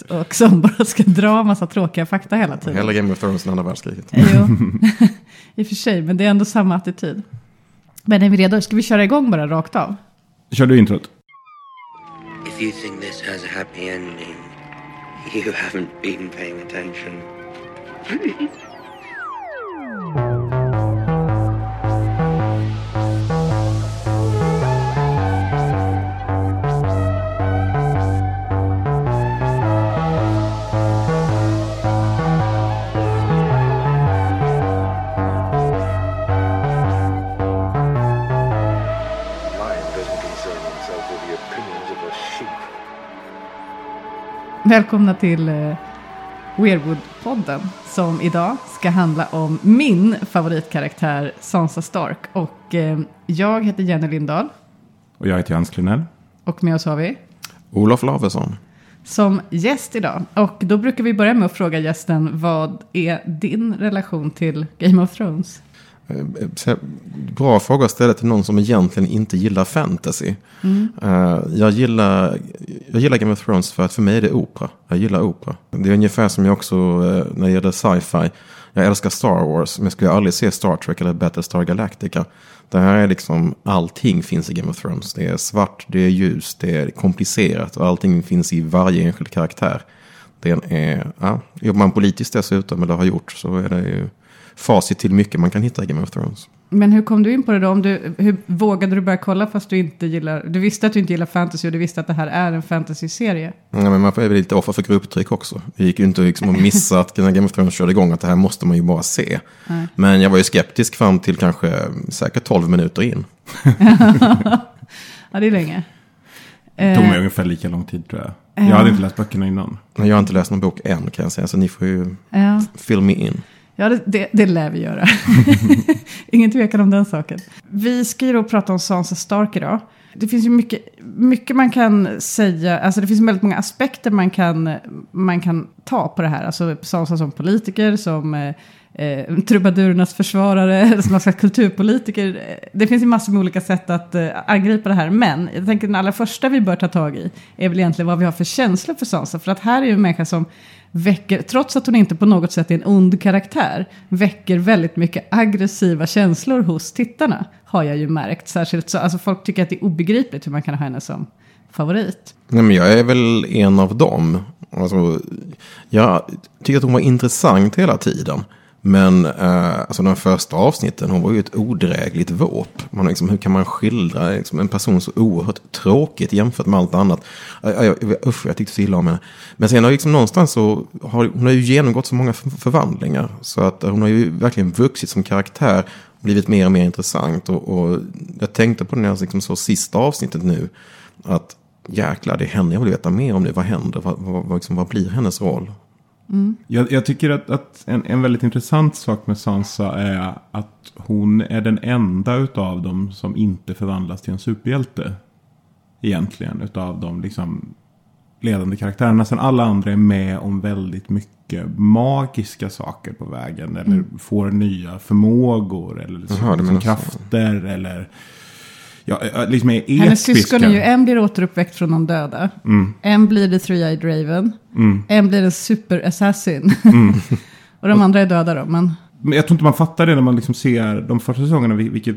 och som bara ska dra massa tråkiga fakta hela tiden. Hela Game of Thrones, andra världskriget. Jo, i och för sig, men det är ändå samma attityd. Men är vi redo? Ska vi köra igång bara rakt av? Kör du introt? If you think this has a happy ending, you haven't been paying attention. Välkomna till eh, Weirwood-podden som idag ska handla om min favoritkaraktär Sansa Stark. Och eh, jag heter Jenny Lindahl Och jag heter Jens Klinell. och med oss har vi Olof Lavesson. som gäst idag. Och då brukar vi börja med att fråga gästen vad är din relation till Game of Thrones? Eh, så- Bra fråga att ställa till någon som egentligen inte gillar fantasy. Eh, jag, gillar, jag gillar Game of Thrones för att för mig är det opera. Jag gillar opera. Det är ungefär som jag också eh, när det gäller sci-fi. Jag älskar Star Wars, men jag skulle aldrig se Star Trek eller Battlestar Galactica. Det här är liksom, allting finns i Game of Thrones. Det är svart, det är ljus, det är komplicerat och allting finns i varje enskild karaktär. Den är, ja, jobbar man politiskt dessutom, eller har gjort, så är det ju facit till mycket man kan hitta i Game of Thrones. Men hur kom du in på det då? Om du, hur vågade du börja kolla fast du inte gillar... Du visste att du inte gillar fantasy och du visste att det här är en fantasy-serie. Ja, men man får är väl lite offer för grupptryck också. Det gick ju inte liksom att missa att när Game of Thrones körde igång att det här måste man ju bara se. Men jag var ju skeptisk fram till kanske säkert 12 minuter in. Ja, det är länge. Det tog Eh, mig ungefär lika lång tid tror jag. Jag hade inte läst böckerna innan. Jag har inte läst någon bok än kan jag säga, så ni får ju ja. fill me in. Ja, det, det, det lär vi göra. Ingen tvekan om den saken. Vi ska ju då prata om Sansa Stark idag. Det finns ju mycket, mycket man kan säga, alltså det finns väldigt många aspekter man kan, man kan ta på det här. Alltså Sansa som politiker, som eh, eh trubadurernas försvarare, som någon slags kulturpolitiker. Det finns ju massor med olika sätt att eh, angripa det här. Men jag tänker den allra första vi bör ta tag i är väl egentligen vad vi har för känslor för Sansa. För att här är ju en människa som väcker, trots att hon inte på något sätt är en ond karaktär, väcker väldigt mycket aggressiva känslor hos tittarna. Har jag ju märkt. Särskilt så, alltså folk tycker att det är obegripligt hur man kan ha henne som favorit. Nej, men jag är väl en av dem. Alltså, jag tycker att hon var intressant hela tiden. Men eh, alltså de första avsnitten, hon var ju ett odrägligt våp. Man, liksom, hur kan man skildra liksom, en person så oerhört tråkigt jämfört med allt annat? Jag, jag, usch, jag tyckte så illa om henne. Men sen har liksom någonstans så har hon har ju genomgått så många förvandlingar. Så att hon har ju verkligen vuxit som karaktär. Blivit mer och mer intressant. Och, och jag tänkte på det när jag liksom såg sista avsnittet nu. Att jäklar, det är henne jag vill veta mer om nu. Vad händer? Vad, vad, vad, liksom, vad blir hennes roll? Jag, jag tycker att, att en, en väldigt intressant sak med Sansa är att hon är den enda utav dem som inte förvandlas till en superhjälte. Egentligen, utav de liksom ledande karaktärerna. Sen alla andra är med om väldigt mycket magiska saker på vägen. Eller får nya förmågor. Eller som, Jaha, du som menar så. krafter. Eller ja, liksom är episka. Hennes syskon är ju, en blir återuppväckt från de döda. En blir the three-eyed raven. En blir en super-assassin. och de andra är döda då, men... Men jag tror inte man fattar det när man liksom ser de första säsongerna. vil- Vilket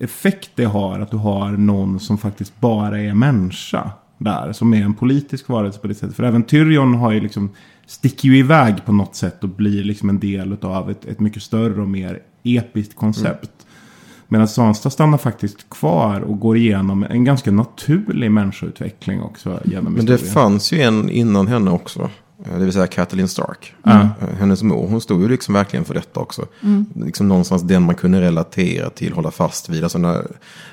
effekt det har att du har någon som faktiskt bara är människa. Där, som är en politisk varelse på det sättet. För även Tyrion har ju liksom, sticker ju iväg på något sätt och blir liksom en del av ett, ett mycket större och mer episkt koncept. Medan Sansa stannar faktiskt kvar och går igenom en ganska naturlig människoutveckling också. Genom Men det fanns ju en innan henne också. Eh, Det vill säga Kathleen Stark. Ja. Eh, Hennes mor, hon stod ju liksom verkligen för detta också. Liksom någonstans den man kunde relatera till, hålla fast vid. Alltså när,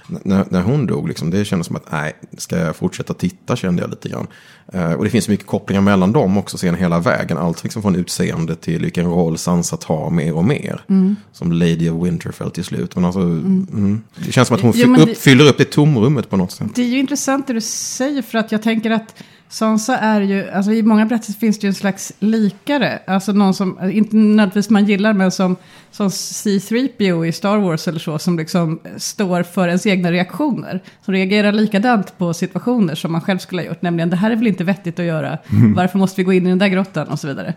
när, när hon dog, liksom, det kändes som att nej, ska jag fortsätta titta kände jag lite grann. Eh, och det finns mycket kopplingar mellan dem också sen hela vägen. Allt liksom från utseende till vilken roll Sansa tar mer och mer. Som Lady of Winterfell till slut. Men alltså, mm. Det känns som att hon Jo, det- fyller upp det tomrummet på något sätt. Det är ju intressant det du säger för att jag tänker att Sansa är ju, alltså i många berättelser finns det ju en slags likare. Alltså någon som, inte nödvändigtvis man gillar, men som, som C3PO i Star Wars eller så. Som liksom står för ens egna reaktioner. Som reagerar likadant på situationer som man själv skulle ha gjort. Nämligen, det här är väl inte vettigt att göra. Varför måste vi gå in i den där grottan och så vidare.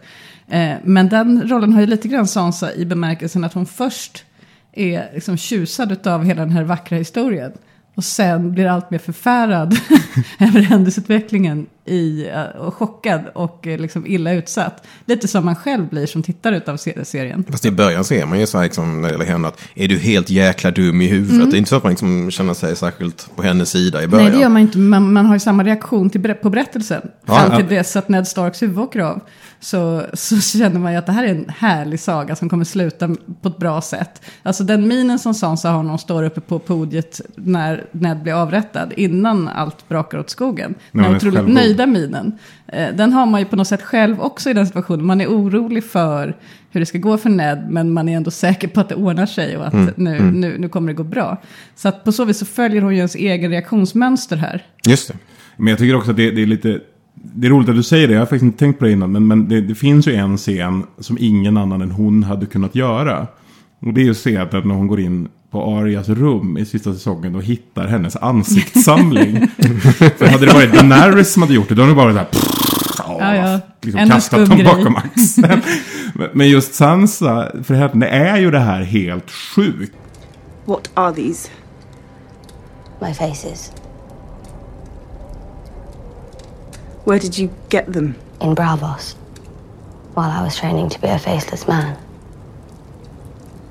Eh, men den rollen har ju lite grann Sansa i bemärkelsen att hon först är liksom tjusad av hela den här vackra historien. Och sen blir allt mer förfärad över händelseutvecklingen i, eh, och chockad och eh, liksom illa utsatt. Lite som man själv blir som tittare av serien. Fast i början ser man ju så här liksom, när det gäller henne att är du helt jäkla dum i huvudet? Det är inte så att man liksom känner sig särskilt på hennes sida i början. Nej, det gör man inte. Man, man har ju samma reaktion till, på berättelsen. Ja, Fram ja. till dess att Ned Starks huvud åker av. Så, så känner man ju att det här är en härlig saga som kommer sluta på ett bra sätt. Alltså den minen som Sansa har när hon står uppe på podiet när Ned blir avrättad. Innan allt brakar åt skogen. När hon är otroligt självgod. Nöjda minen. Eh, Den har man ju på något sätt själv också i den situationen. Man är orolig för hur det ska gå för Ned. Men man är ändå säker på att det ordnar sig och att nu, Nu, nu kommer det gå bra. Så att på så vis så följer hon ju ens egen reaktionsmönster här. Just det. Men jag tycker också att det, det är lite... Det är roligt att du säger det, jag har faktiskt inte tänkt på det innan. Men, men det, det finns ju en scen som ingen annan än hon hade kunnat göra. Och det är ju scenen när hon går in på Arias rum i sista säsongen och hittar hennes ansiktssamling. För hade det varit Daenerys som hade gjort det, då hade det bara där... Ja, ja. Liksom Ännu kastat dem bakom axeln. Men- Men just Sansa, för henne är ju det här helt sjukt. What are these? My faces. Where did you get them? In Bravos. While I was training to be a faceless man.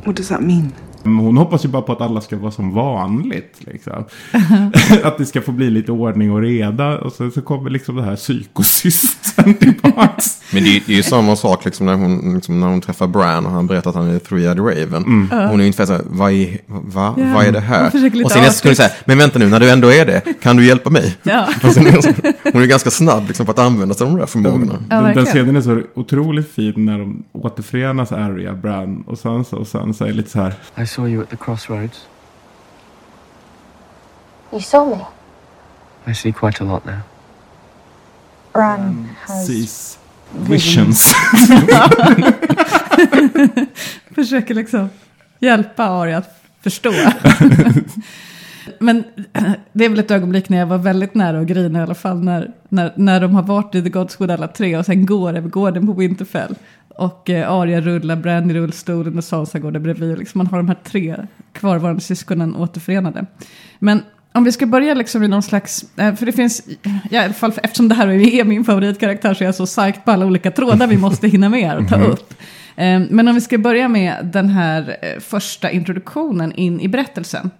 What does that mean? Hon hoppas ju bara på att alla ska vara som vanligt. Liksom. att det ska få bli lite ordning och reda. Och sen så kommer liksom det här psykosystern tillbaks. Men det är, det är ju samma sak liksom när, hon, liksom när hon träffar Bran och han berättar att han är Three-Eyed Raven. Hon är ungefär så här, vad är, va, Ja, vad är det här? Och sen nästa sekund säga, men vänta nu, när du ändå är det, kan du hjälpa mig? Ja. Hon, är ganska snabb liksom, på att använda sig av de där förmågorna. Ja, den, den verkligen. scenen är så otroligt fin när de återförenas, Arya, Bran och Sansa. Och Sansa är lite så här. I saw you at the crossroads. You saw me. I see quite a lot now. Bran has. Sees visions. Försöker liksom hjälpa Ari att förstå. Men det är väl ett ögonblick när jag var väldigt nära att grina i alla fall. När, när, när de har varit i The Godswood alla tre och sen går över gården på Winterfell. Och eh, Arya rullar, Bran i rullstolen och Sansa går där bredvid. Liksom man har de här tre kvarvarande syskonen återförenade. Men om vi ska börja liksom i någon slags, eh, för det finns, i alla fall eftersom det här är min favoritkaraktär så är jag så psyched på alla olika trådar vi måste hinna med och ta upp. Eh, Men om vi ska börja med den här eh, första introduktionen in i berättelsen.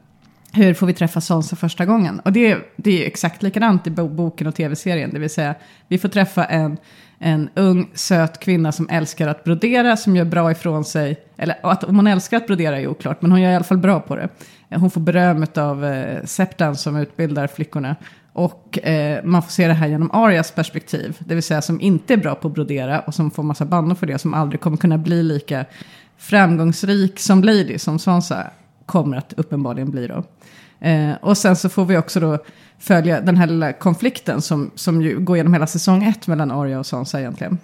Hur får vi träffa Sansa första gången? Och det, det är exakt likadant i bo- boken och tv-serien. Det vill säga, vi får träffa en, en ung söt kvinna som älskar att brodera, som gör bra ifrån sig. Eller att om hon älskar att brodera är oklart, men hon gör i alla fall bra på det. Hon får beröm av eh, Septan som utbildar flickorna. Och eh, man får se det här genom Arias perspektiv. Det vill säga som inte är bra på att brodera och som får massa bannor för det. Som aldrig kommer kunna bli lika framgångsrik som Lady, som Sansa kommer att uppenbarligen bli då. Eh, och sen så får vi också då följa den här lilla konflikten som, som ju går genom hela säsong ett mellan Arya och Sansa egentligen.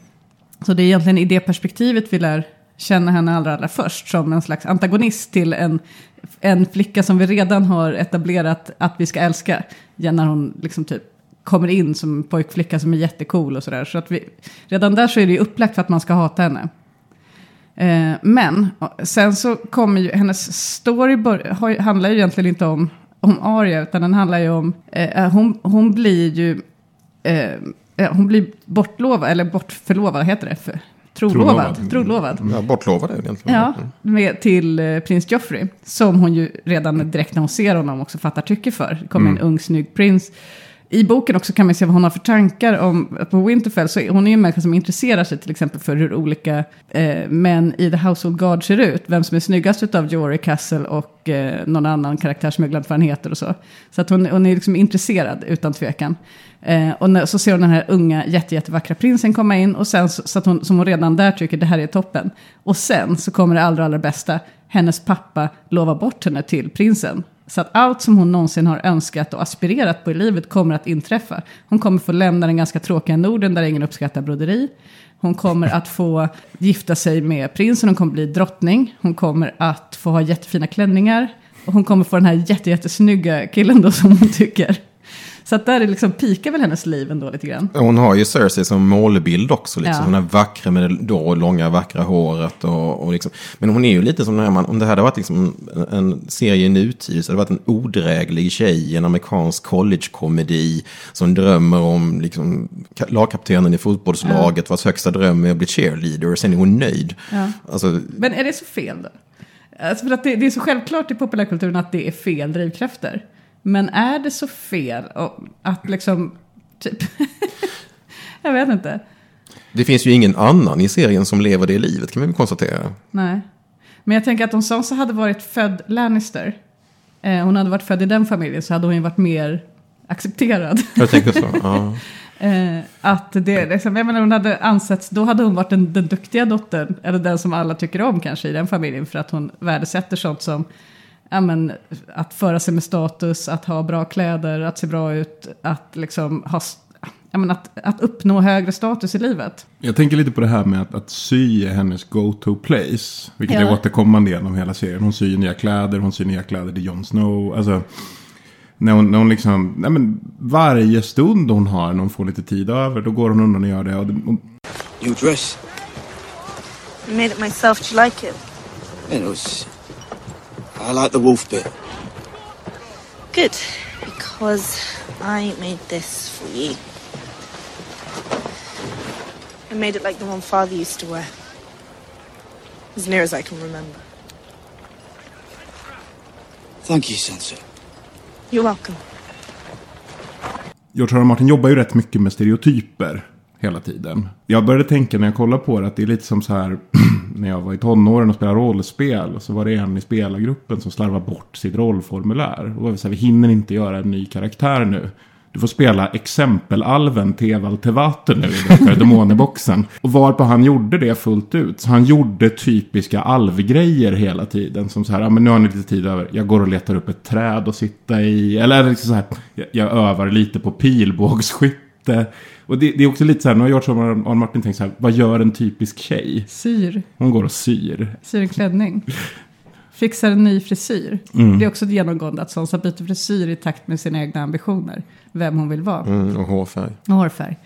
Så det är egentligen i det perspektivet vi lär känna henne allra, allra först. Som en slags antagonist till en, en flicka som vi redan har etablerat att vi ska älska. Ja, när hon liksom typ kommer in som en pojkflicka som är jättecool och sådär. Så att vi, redan där så är det ju upplagt för att man ska hata henne. Eh, men sen så kommer ju hennes story bör, har, handlar ju egentligen inte om, om Arya utan den handlar ju om, eh, eh hon, hon blir ju, eh, eh hon blir bortlovad, eller bortförlovad, heter det? För, trolovad. Trolovad. Trolovad. Ja, bortlovad är det egentligen. Ja, med, till eh, prins Joffrey. Som hon ju redan direkt när hon ser honom också fattar tycke för. Det kommer en ung snygg prins. I boken också kan man se vad hon har för tankar om, på Winterfell så hon är ju en människa som intresserar sig till exempel för hur olika eh, män i The Household Guard ser ut. Vem som är snyggast av Jory Castle och eh, någon annan karaktär som jag glömt vad han heter och så. Så att hon, hon är liksom intresserad utan tvekan. Eh, och när, så ser hon den här unga jätte, jättevackra prinsen komma in och sen så, så att hon, som hon redan där tycker det här är toppen. Och sen så kommer det allra, allra bästa. Hennes pappa lovar bort henne till prinsen. Så att allt som hon någonsin har önskat och aspirerat på i livet kommer att inträffa. Hon kommer få lämna den ganska tråkiga Norden där ingen uppskattar broderi. Hon kommer att få gifta sig med prinsen, hon kommer bli drottning. Hon kommer att få ha jättefina klänningar. Och hon kommer få den här jätte, jättesnygga killen då som hon tycker. Så att där är liksom, pikar väl hennes liv ändå lite grann. Hon har ju Cersei som målbild också. Liksom. Ja. Hon är vackra med det då långa vackra håret. Och, och liksom. Men hon är ju lite som den här, man, om det här hade varit liksom en, serie i nutid så hade det varit en odräglig tjej en amerikansk collegekomedi som drömmer om liksom, ka- lagkaptenen i fotbollslaget vars högsta dröm är att bli cheerleader och sen är hon nöjd. Ja. Alltså, Men är det så fel då? Alltså för att det, det är så självklart i populärkulturen att det är fel drivkrafter. Men är det så fel att liksom, typ, jag vet inte. det finns ju ingen annan i serien som lever det livet kan vi väl konstatera. Nej. Men jag tänker att om Sansa hade varit född Lannister, eh, hon hade varit född i den familjen så hade hon ju varit mer accepterad. Jag tänker så. Ja. Eh, att det, liksom, jag menar, hon hade ansetts, då hade hon varit den, den duktiga dottern, eller den som alla tycker om kanske i den familjen, för att hon värdesätter sånt som ja, men, att föra sig med status, att ha bra kläder, att se bra ut, att liksom ha, ja, men, att, att uppnå högre status i livet. Jag tänker lite på det här med att, att sy är hennes go-to place. Vilket Ja. är återkommande genom hela serien. Hon syr nya kläder, hon syr nya kläder till Jon Snow. Alltså, när hon, när hon liksom, nej men varje stund hon har när hon får lite tid över, då går hon undan och gör det. Och, och, New dress. I made it myself. Do you like it? It was. I like the wolf bit. Good. Because I made this for you. I made it like the one father used to wear. As near as I can remember. Thank you, Sansa. You're welcome. George R. R. Martin jobbar ju rätt mycket med stereotyper hela tiden. Jag började tänka när jag kollade på det att det är lite som så här när jag var i tonåren och spelade rollspel. Och så var det en i spelargruppen som slarvade bort sitt rollformulär. Och var vi så här, vi hinner inte göra en ny karaktär nu. Du får spela exempelalven Teval Tevater nu i demoneboxen. och Och varpå han gjorde det fullt ut. Så han gjorde typiska alvgrejer hela tiden. Som så här, ja, men nu har ni lite tid över. Jag går och letar upp ett träd att sitta i. Eller liksom så här, jag, jag övar lite på pilbågsskytte. Och det, det är också lite så här, nu har George R. R. Martin tänkt så här, vad gör en typisk tjej? Syr, Hon går och syr. syr en klänning. Fixar en ny frisyr. Mm. Det är också ett genomgående att Sansa byter frisyr i takt med sina egna ambitioner. Vem hon vill vara. Mm, och hårfärg. Och hårfärg.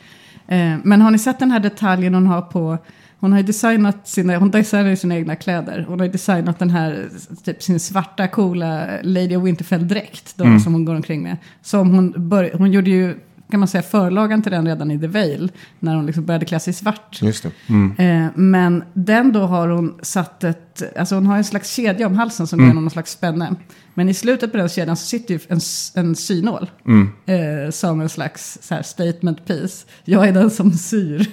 Eh, men har ni sett den här detaljen hon har på... Hon har ju designat sina, hon designar ju sina egna kläder. Hon har ju designat den här, typ sin svarta coola Lady of Winterfell-dräkt. Då, Mm. Som hon går omkring med. Som hon, bör, hon gjorde ju, kan man säga, förlagan till den redan i The Veil. När hon liksom började klä sig i svart. Just det. Eh, men den då har hon satt ett, alltså hon har en slags kedja om halsen som går Mm. genom någon slags spänne. Men i slutet på den kedjan så sitter ju en, en synål. Mm. Eh, som en slags så här, statement piece. Jag är den som syr.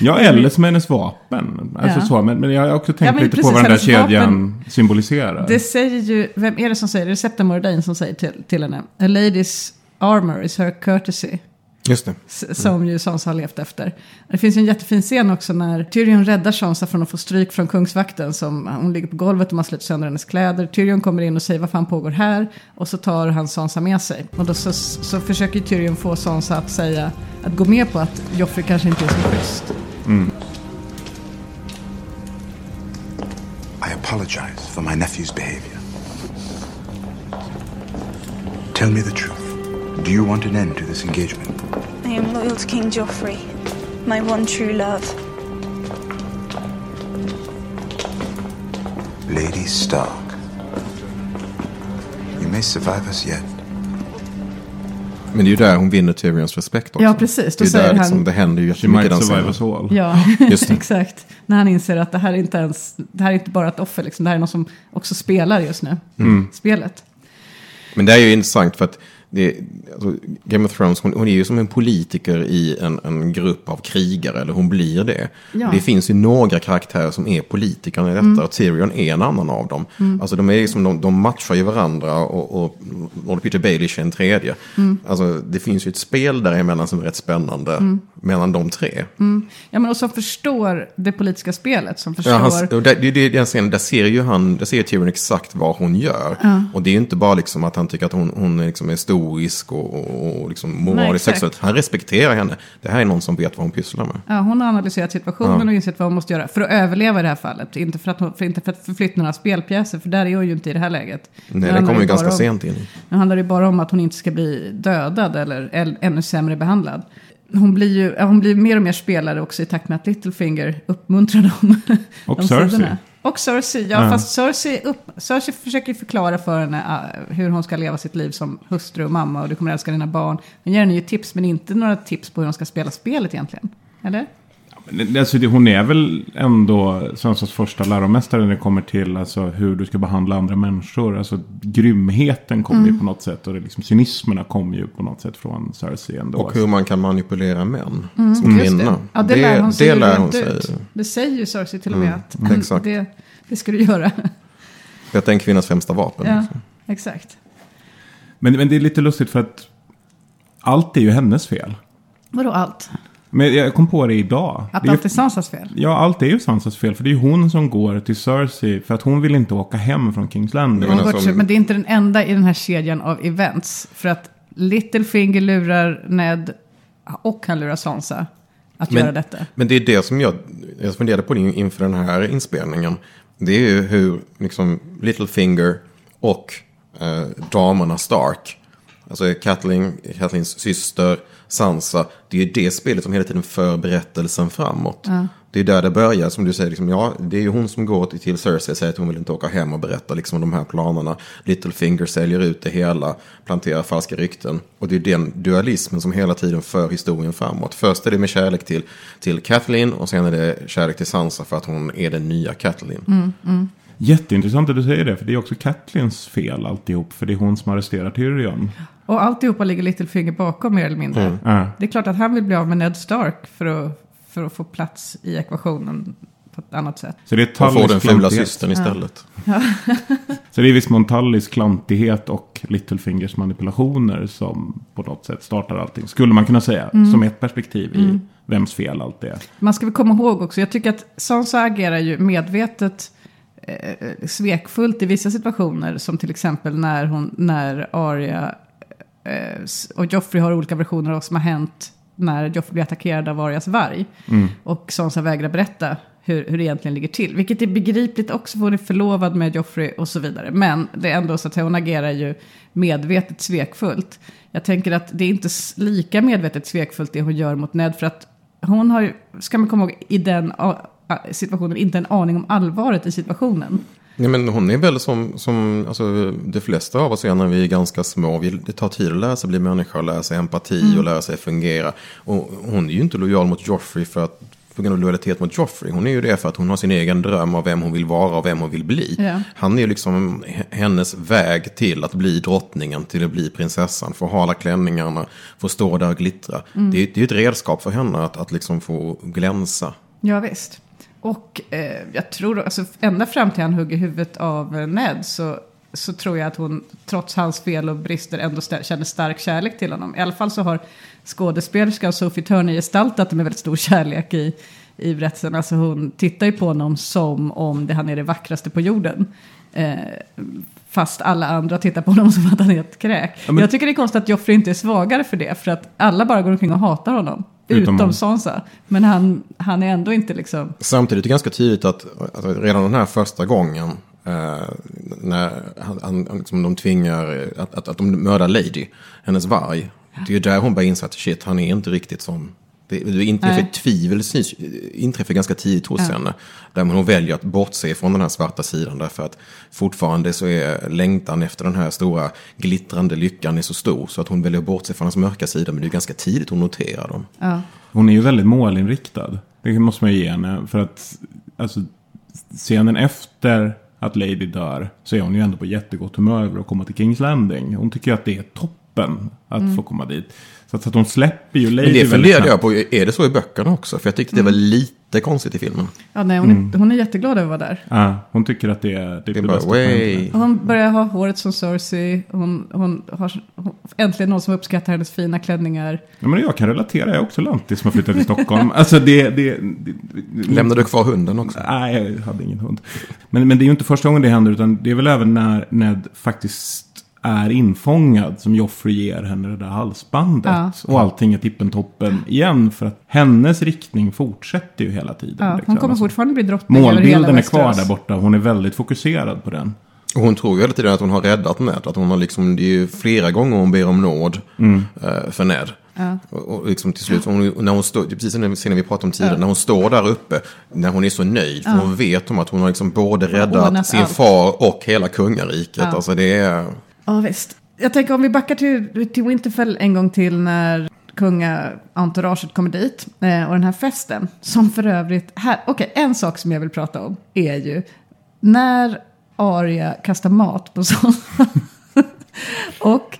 Ja, eller som hennes vapen. Alltså Ja. så, men, men jag har också tänkt Ja, lite precis, på vad den där kedjan symboliserar. det säger ju, vem är det som säger det? Det är Septa Mordane som säger till, till henne. A lady's armor is her courtesy. Just det. S- Som ju Sansa har levt efter. Det finns ju en jättefin scen också när Tyrion räddar Sansa från att få stryk från kungsvakten. Som, hon ligger på golvet och man sliter sönder hennes kläder. Tyrion kommer in och säger vad fan pågår här? Och så tar han Sansa med sig. Och då så, så försöker Tyrion få Sansa att säga, att gå med på att Joffrey kanske inte är så schysst. I apologize for my nephew's behavior. Tell me the truth. Do you want an end to this engagement? I am loyal to King Joffrey, my one true love. Lady Stark. You may survive us yet. Men det är ju där hon vinner Tyrions respekt också. Ja, precis. Då Det är säger där han- liksom, det händer ju She might jättemycket i den survive scenen. us all. Ja, Just det. exakt. När han inser att det här är inte ens, det här är inte bara ett offer, liksom. det här är någon som också spelar just nu. Spelet. Men det är ju intressant för att det, alltså, Game of Thrones, hon, hon är ju som en politiker i en, en grupp av krigare, eller hon blir det. Ja. Det finns ju några karaktärer som är politikerna i detta, och Tyrion är en annan av dem. Alltså de, är liksom, de, de matchar ju varandra och, och, och Peter Baelish är en tredje. Alltså det finns ju ett spel däremellan som är rätt spännande. mellan de tre. Ja, men och som förstår det politiska spelet. Som förstår... Ja, han, det, det, det, den scenen, där ser ju han, där ser Tyrion exakt vad hon gör. Och det är ju inte bara liksom att han tycker att hon, hon liksom är stoisk och, och, och liksom moraliskt exakt. sexuell. Han respekterar henne. Det här är någon som vet vad hon pysslar med. Ja, hon har analyserat situationen och insett vad hon måste göra för att överleva i det här fallet. Inte för att, för, inte för att förflytta några spelpjäser, för där är hon ju inte i det här läget. Nej, den kommer ju ganska om- sent in. Nu handlar det bara om att hon inte ska bli dödad eller, eller ännu sämre behandlad. Hon blir ju ja, hon blir mer och mer spelare också i takt med att Littlefinger uppmuntrar dem. Och de Cersei. sidorna. Och Cersei, ja, Ja. fast Cersei, upp, Cersei försöker förklara för henne ah, hur hon ska leva sitt liv som hustru och mamma och du kommer älska dina barn. Hon ger henne ju tips, men inte några tips på hur hon ska spela spelet egentligen. Eller? Alltså, det- hon är väl ändå Sansas första läromästare när det kommer till alltså, hur du ska behandla andra människor. Alltså, grymheten kommer Mm. ju på något sätt och det, liksom, cynismerna kommer ju på något sätt från Cersei ändå. Och hur man kan manipulera män som Mm, Just kvinna. det. Ja, det, lär hon sig det lär hon sig. ut. Det säger ju Cersei till och med Mm, att exakt. det, det ska du göra. Detta är en kvinnas främsta vapen. ja, liksom. exakt. Men, men det är lite lustigt för att allt är ju hennes fel. Vadå allt? Men jag kom på det idag. Att det är, allt är Sansas fel? Ja, allt är ju Sansas fel. För det är ju hon som går till Cersei för att hon vill inte åka hem från Kings Landing. Men Men, alltså- men det är inte den enda i den här kedjan av events. För att Littlefinger lurar Ned och han lurar Sansa att göra detta. Men det är det som jag, jag funderade på det inför den här inspelningen. Det är ju hur liksom Littlefinger och eh, damerna Stark, alltså Kathleen, Kathleen's syster, Sansa, det är ju det spelet som hela tiden för berättelsen framåt. Det är där det börjar, som du säger, liksom, ja, det är ju hon som går till, Cersei och säger att hon vill inte åka hem och berätta liksom, om de här planerna. Littlefinger säljer ut det hela, planterar falska rykten. Och det är den dualismen som hela tiden för historien framåt. Först är det med kärlek till, till Kathleen och sen är det kärlek till Sansa för att hon är den nya Kathleen. Jätteintressant att du säger det. För det är också Kathlins fel alltihop. För det är hon som arresterar Tyrion. Och alltihopa ligger Littlefinger bakom mer eller mindre. Ja. Det är klart att han vill bli av med Ned Stark för att, för att få plats i ekvationen på ett annat sätt. Så det är Och får Tullys den fula systern istället. Så det är visst Montallys klantighet och Littlefingers manipulationer som på något sätt startar allting. Skulle man kunna säga. Mm. Som ett perspektiv i vems fel allt det är. Man ska väl komma ihåg också, jag tycker att Sansa agerar ju medvetet eh, svekfullt i vissa situationer. Som till exempel när, hon, när Arya och Joffrey har olika versioner av vad som har hänt när Joffrey blir attackerad av Arias varg. Och Sansa vägrar berätta hur, hur det egentligen ligger till. Vilket är begripligt också för hon är förlovad med Joffrey och så vidare. Men det är ändå så att hon agerar ju medvetet svekfullt. Jag tänker att det är inte lika medvetet svekfullt det hon gör mot Ned. För att hon har ju, ska man komma ihåg, i den situationen inte en aning om allvaret i situationen. Ja, men hon är väl som, som alltså, de flesta av oss är när vi är ganska små. Vi, det tar tid att lära sig bli människa, och lära sig empati och lära sig fungera. Och hon är ju inte lojal mot Joffrey för att på grund av lojalitet mot Joffrey. Hon är ju det för att hon har sin egen dröm av vem hon vill vara och vem hon vill bli. Ja. Han är ju liksom hennes väg till att bli drottningen, till att bli prinsessan. Få hala klänningarna, få stå där och glittra. Det, är- det är ju ett redskap för henne att, att liksom få glänsa. Ja, visst. Och eh, jag tror, alltså ända fram till han hugger huvudet av eh, Ned så, så tror jag att hon, trots hans fel och brister, ändå stä- känner stark kärlek till honom. I alla fall så har skådespelerskan Sophie Turner gestaltat det med väldigt stor kärlek i, i berättelsen. Alltså hon tittar ju på honom som om det han är det vackraste på jorden. Eh, fast alla andra tittar på honom som att han är ett kräk. men- Jag tycker det är konstigt att Joffrey inte är svagare för det. För att alla bara går omkring och hatar honom. Utom Utom, han. Sansa. Men han, han är ändå inte liksom... Samtidigt är det ganska tydligt att alltså, redan den här första gången eh, när han, han, liksom, de tvingar att, att, att de mördar Lady, hennes varg. Det är ju där hon börjar inse att shit, han är inte riktigt som... Det, det inträffar ett tvivel inträffar ganska tidigt hos henne. Där hon väljer att bortse från den här svarta sidan. Därför att fortfarande så är längtan efter den här stora glittrande lyckan är så stor. Så att hon väljer att bortse från hans mörka sida. Men det är ganska tidigt hon noterar dem. Ja. Hon är ju väldigt målinriktad. Det måste man ju ge henne. För att alltså, scenen efter att Lady dör så är hon ju ändå på jättegott humör över att komma till Kings Landing. Hon tycker ju att det är toppen att få komma dit. Så att, så att hon släpper ju Lady Men det funderade jag på, är det så i böckerna också? För jag tyckte det var lite jättekonstigt i filmen. Ja, nej, hon, är, hon är jätteglad över att vara där. Ja, hon tycker att det är det, är Det det är bara, bästa way. Hon börjar ha håret som Cersei. Hon, hon har hon, äntligen någon som uppskattar hennes fina klänningar. Ja, men jag kan relatera, jag är också lantis som har flyttat till Stockholm. alltså det... det, det, det Lämnar du kvar hunden också? Nej, jag hade ingen hund. Men, men det är ju inte första gången det händer, utan det är väl även när Ned faktiskt är infångad som Joffrey ger henne det där halsbandet. Ja. Och allting är tippen-toppen igen. För att hennes riktning fortsätter ju hela tiden. Ja, liksom. hon kommer Alltså, fortfarande bli drottning över hela Målbilden är kvar där borta. Hon är väldigt fokuserad på den. Och hon tror ju hela tiden att hon har räddat Ned. Att hon har liksom, det är ju flera gånger hon ber om nåd eh, för Ned. Och, och liksom till slut, hon, när hon står, precis som när vi pratade om tidigare, när hon står där uppe, när hon är så nöjd, för hon vet om att hon har liksom både räddat sin allt. far och hela kungariket. Alltså det är... Ja, visst. Jag tänker om vi backar till, till Winterfell en gång till när kungaentouraget kommer dit. Eh, och den här festen, som för övrigt... Här, Okej, en sak som jag vill prata om är ju när Arya kastar mat på sådana. och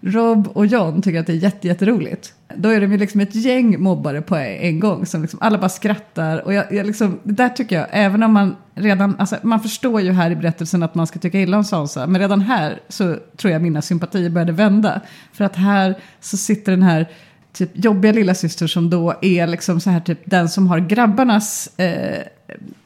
Rob och John tycker att det är jätte. Då är det ju liksom ett gäng mobbare på en gång som liksom alla bara skrattar. Och jag, jag liksom, det där tycker jag, även om man redan, alltså man förstår ju här i berättelsen att man ska tycka illa om Sansa. Men redan här så tror jag mina sympatier började vända. För att här så sitter den här typ jobbiga lilla syster som då är liksom så här typ den som har grabbarnas eh,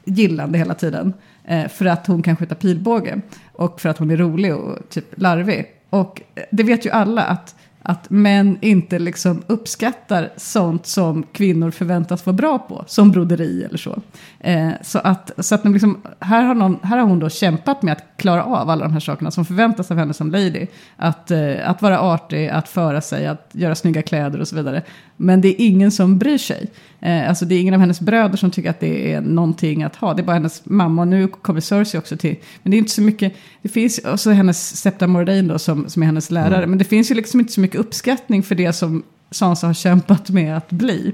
gillande hela tiden. Eh, för att hon kan skjuta pilbåge. Och för att hon är rolig och typ larvig. Och eh, det vet ju alla att, att män inte liksom uppskattar sånt som kvinnor förväntas vara bra på. Som broderi eller så. Eh, så att, så att liksom, här, har någon, här har hon då kämpat med att klara av alla de här sakerna som förväntas av henne som lady. Att, eh, att vara artig, att föra sig, att göra snygga kläder och så vidare. Men det är ingen som bryr sig. Eh, alltså det är ingen av hennes bröder som tycker att det är någonting att ha. Det är bara hennes mamma och nu kommer Cersei också till. Men det är inte så mycket, det finns också hennes Septa Mordain då som, som är hennes lärare. Men det finns ju liksom inte så mycket uppskattning för det som Sansa har kämpat med att bli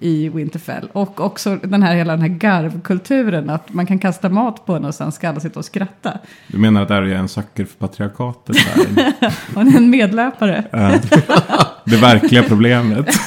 i Winterfell. Och också den här, hela den här garvkulturen, att man kan kasta mat på henne och sen ska alla sitta och skratta. Du menar att Arya är en sucker för patriarkatet? Hon är en medlöpare. Det verkliga problemet.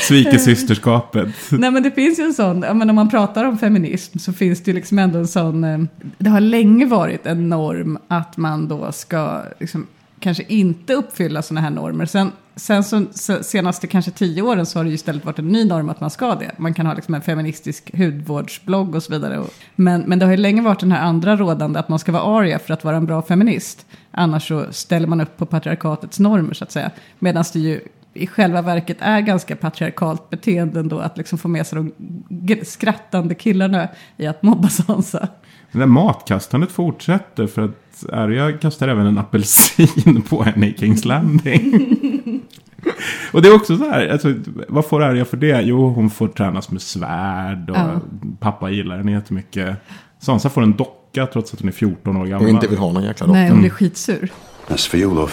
Sviker systerskapet. Nej men det finns ju en sån, men om man pratar om feminism så finns det ju liksom ändå en sån, eh, det har länge varit en norm att man då ska liksom, kanske inte uppfylla sådana här normer. Sen, sen så senaste kanske tio åren så har det ju istället varit en ny norm att man ska det. Man kan ha liksom en feministisk hudvårdsblogg och så vidare. Men, men det har ju länge varit den här andra rådande att man ska vara aria för att vara en bra feminist. Annars så ställer man upp på patriarkatets normer så att säga. Medan det ju i själva verket är ganska patriarkalt beteende ändå att liksom få med sig de skrattande killarna i att mobba Sansa. Det där matkastandet fortsätter för att Arya kastar även en apelsin på henne i Kings Landing. Och det är också så här, alltså, vad får Arya för det? Jo, hon får tränas med svärd och Ja. pappa gillar henne jättemycket. Sansa får en docka trots att hon är 14 år gammal. Och inte vill ha någon jäkla Nej, dotter. hon blir skitsur. That's for you, love.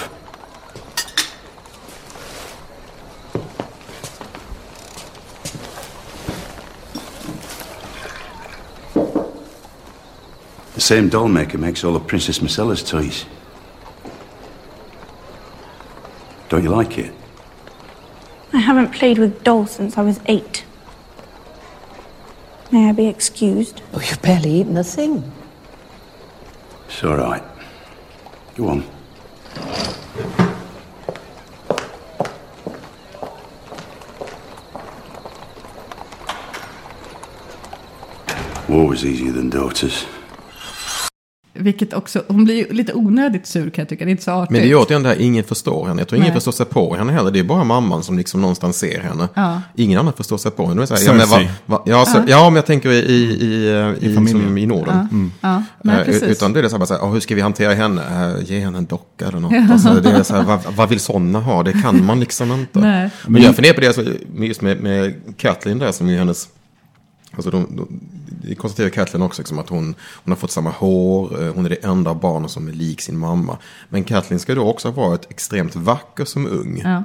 Same doll maker makes all of Princess Marcella's toys. Don't you like it? I haven't played with dolls since I was eight. May I be excused? Oh, you've barely eaten a thing. It's all right. Go on. War was easier than daughters. Vilket också, hon blir ju lite onödigt sur kan jag tycka, det är inte så artigt. Men det är återigen det här, ingen förstår henne. Jag tror ingen Nej. förstår sig på henne heller. Det är bara mamman som liksom någonstans ser henne. Ja. Ingen annan förstår sig på henne. Här, ja, men, va, va, ja, så, ja, men jag tänker i, i, i, i, familjen. som i Norden. Mm. Ja, nej, Eh, precis. Utan det är det så här, så här, "Ja, hur ska vi hantera henne? Eh, Ge henne en docka eller något. Alltså, det är så här, vad, vad vill sådana ha? Det kan man liksom inte. Nej. Men jag funderar på det alltså, just med, med Kathleen där som är hennes... Alltså de, de, det konstaterar Kathleen också liksom, att hon, hon har fått samma hår. eh, Hon är det enda barnet som är lik sin mamma. Men Kathleen ska då också ha varit extremt vacker som ung. Ja.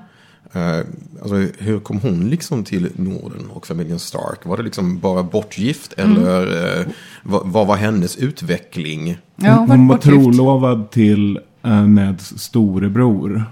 Eh, alltså, hur kom hon liksom till Norden och familjen Stark? Var det liksom bara bortgift Mm. eller eh, vad, vad var hennes utveckling? Ja, hon var Hon var bortgift. trolovad till Neds storebror.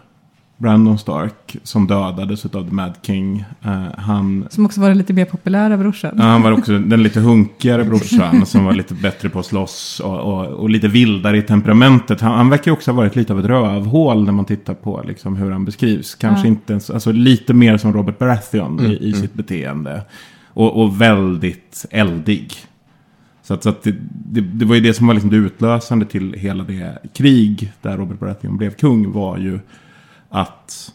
Brandon Stark, som dödades av The Mad King. Eh, han, Som också var den lite mer populära brorsan. ja, han var också den lite hunkigare brorsan som var lite bättre på att slåss och, och, och lite vildare i temperamentet. Han, han verkar också ha varit lite av ett rövhål när man tittar på liksom, hur han beskrivs. Kanske Ja. inte ens, alltså lite mer som Robert Baratheon Mm, i, i sitt beteende. Och, och väldigt eldig. Så, att, så att det, det, det var ju det som var liksom det utlösande till hela det krig där Robert Baratheon blev kung var ju att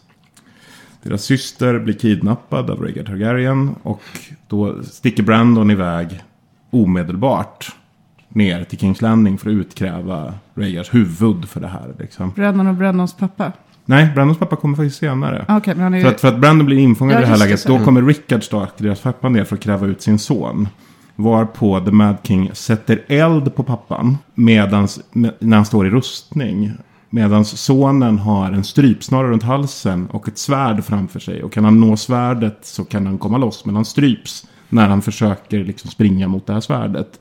deras syster blir kidnappad av Rhaegar Targaryen och då sticker Brandon iväg omedelbart ner till Kings Landing för att utkräva Rhaegars huvud för det här. Liksom. Brandon och Brandons pappa. Nej, Brandons pappa kommer faktiskt senare. Ah, Okej, men han är. För att, för att Brandon blir infångad Ja, i det här läget, då Mm. kommer Rickard Stark, deras pappa, ner för att kräva ut sin son. Varpå The Mad King sätter eld på pappan medans, med, när han står i rustning. Medan sonen har en strypsnara runt halsen och ett svärd framför sig. Och kan han nå svärdet så kan han komma loss. Men han stryps när han försöker liksom springa mot det här svärdet.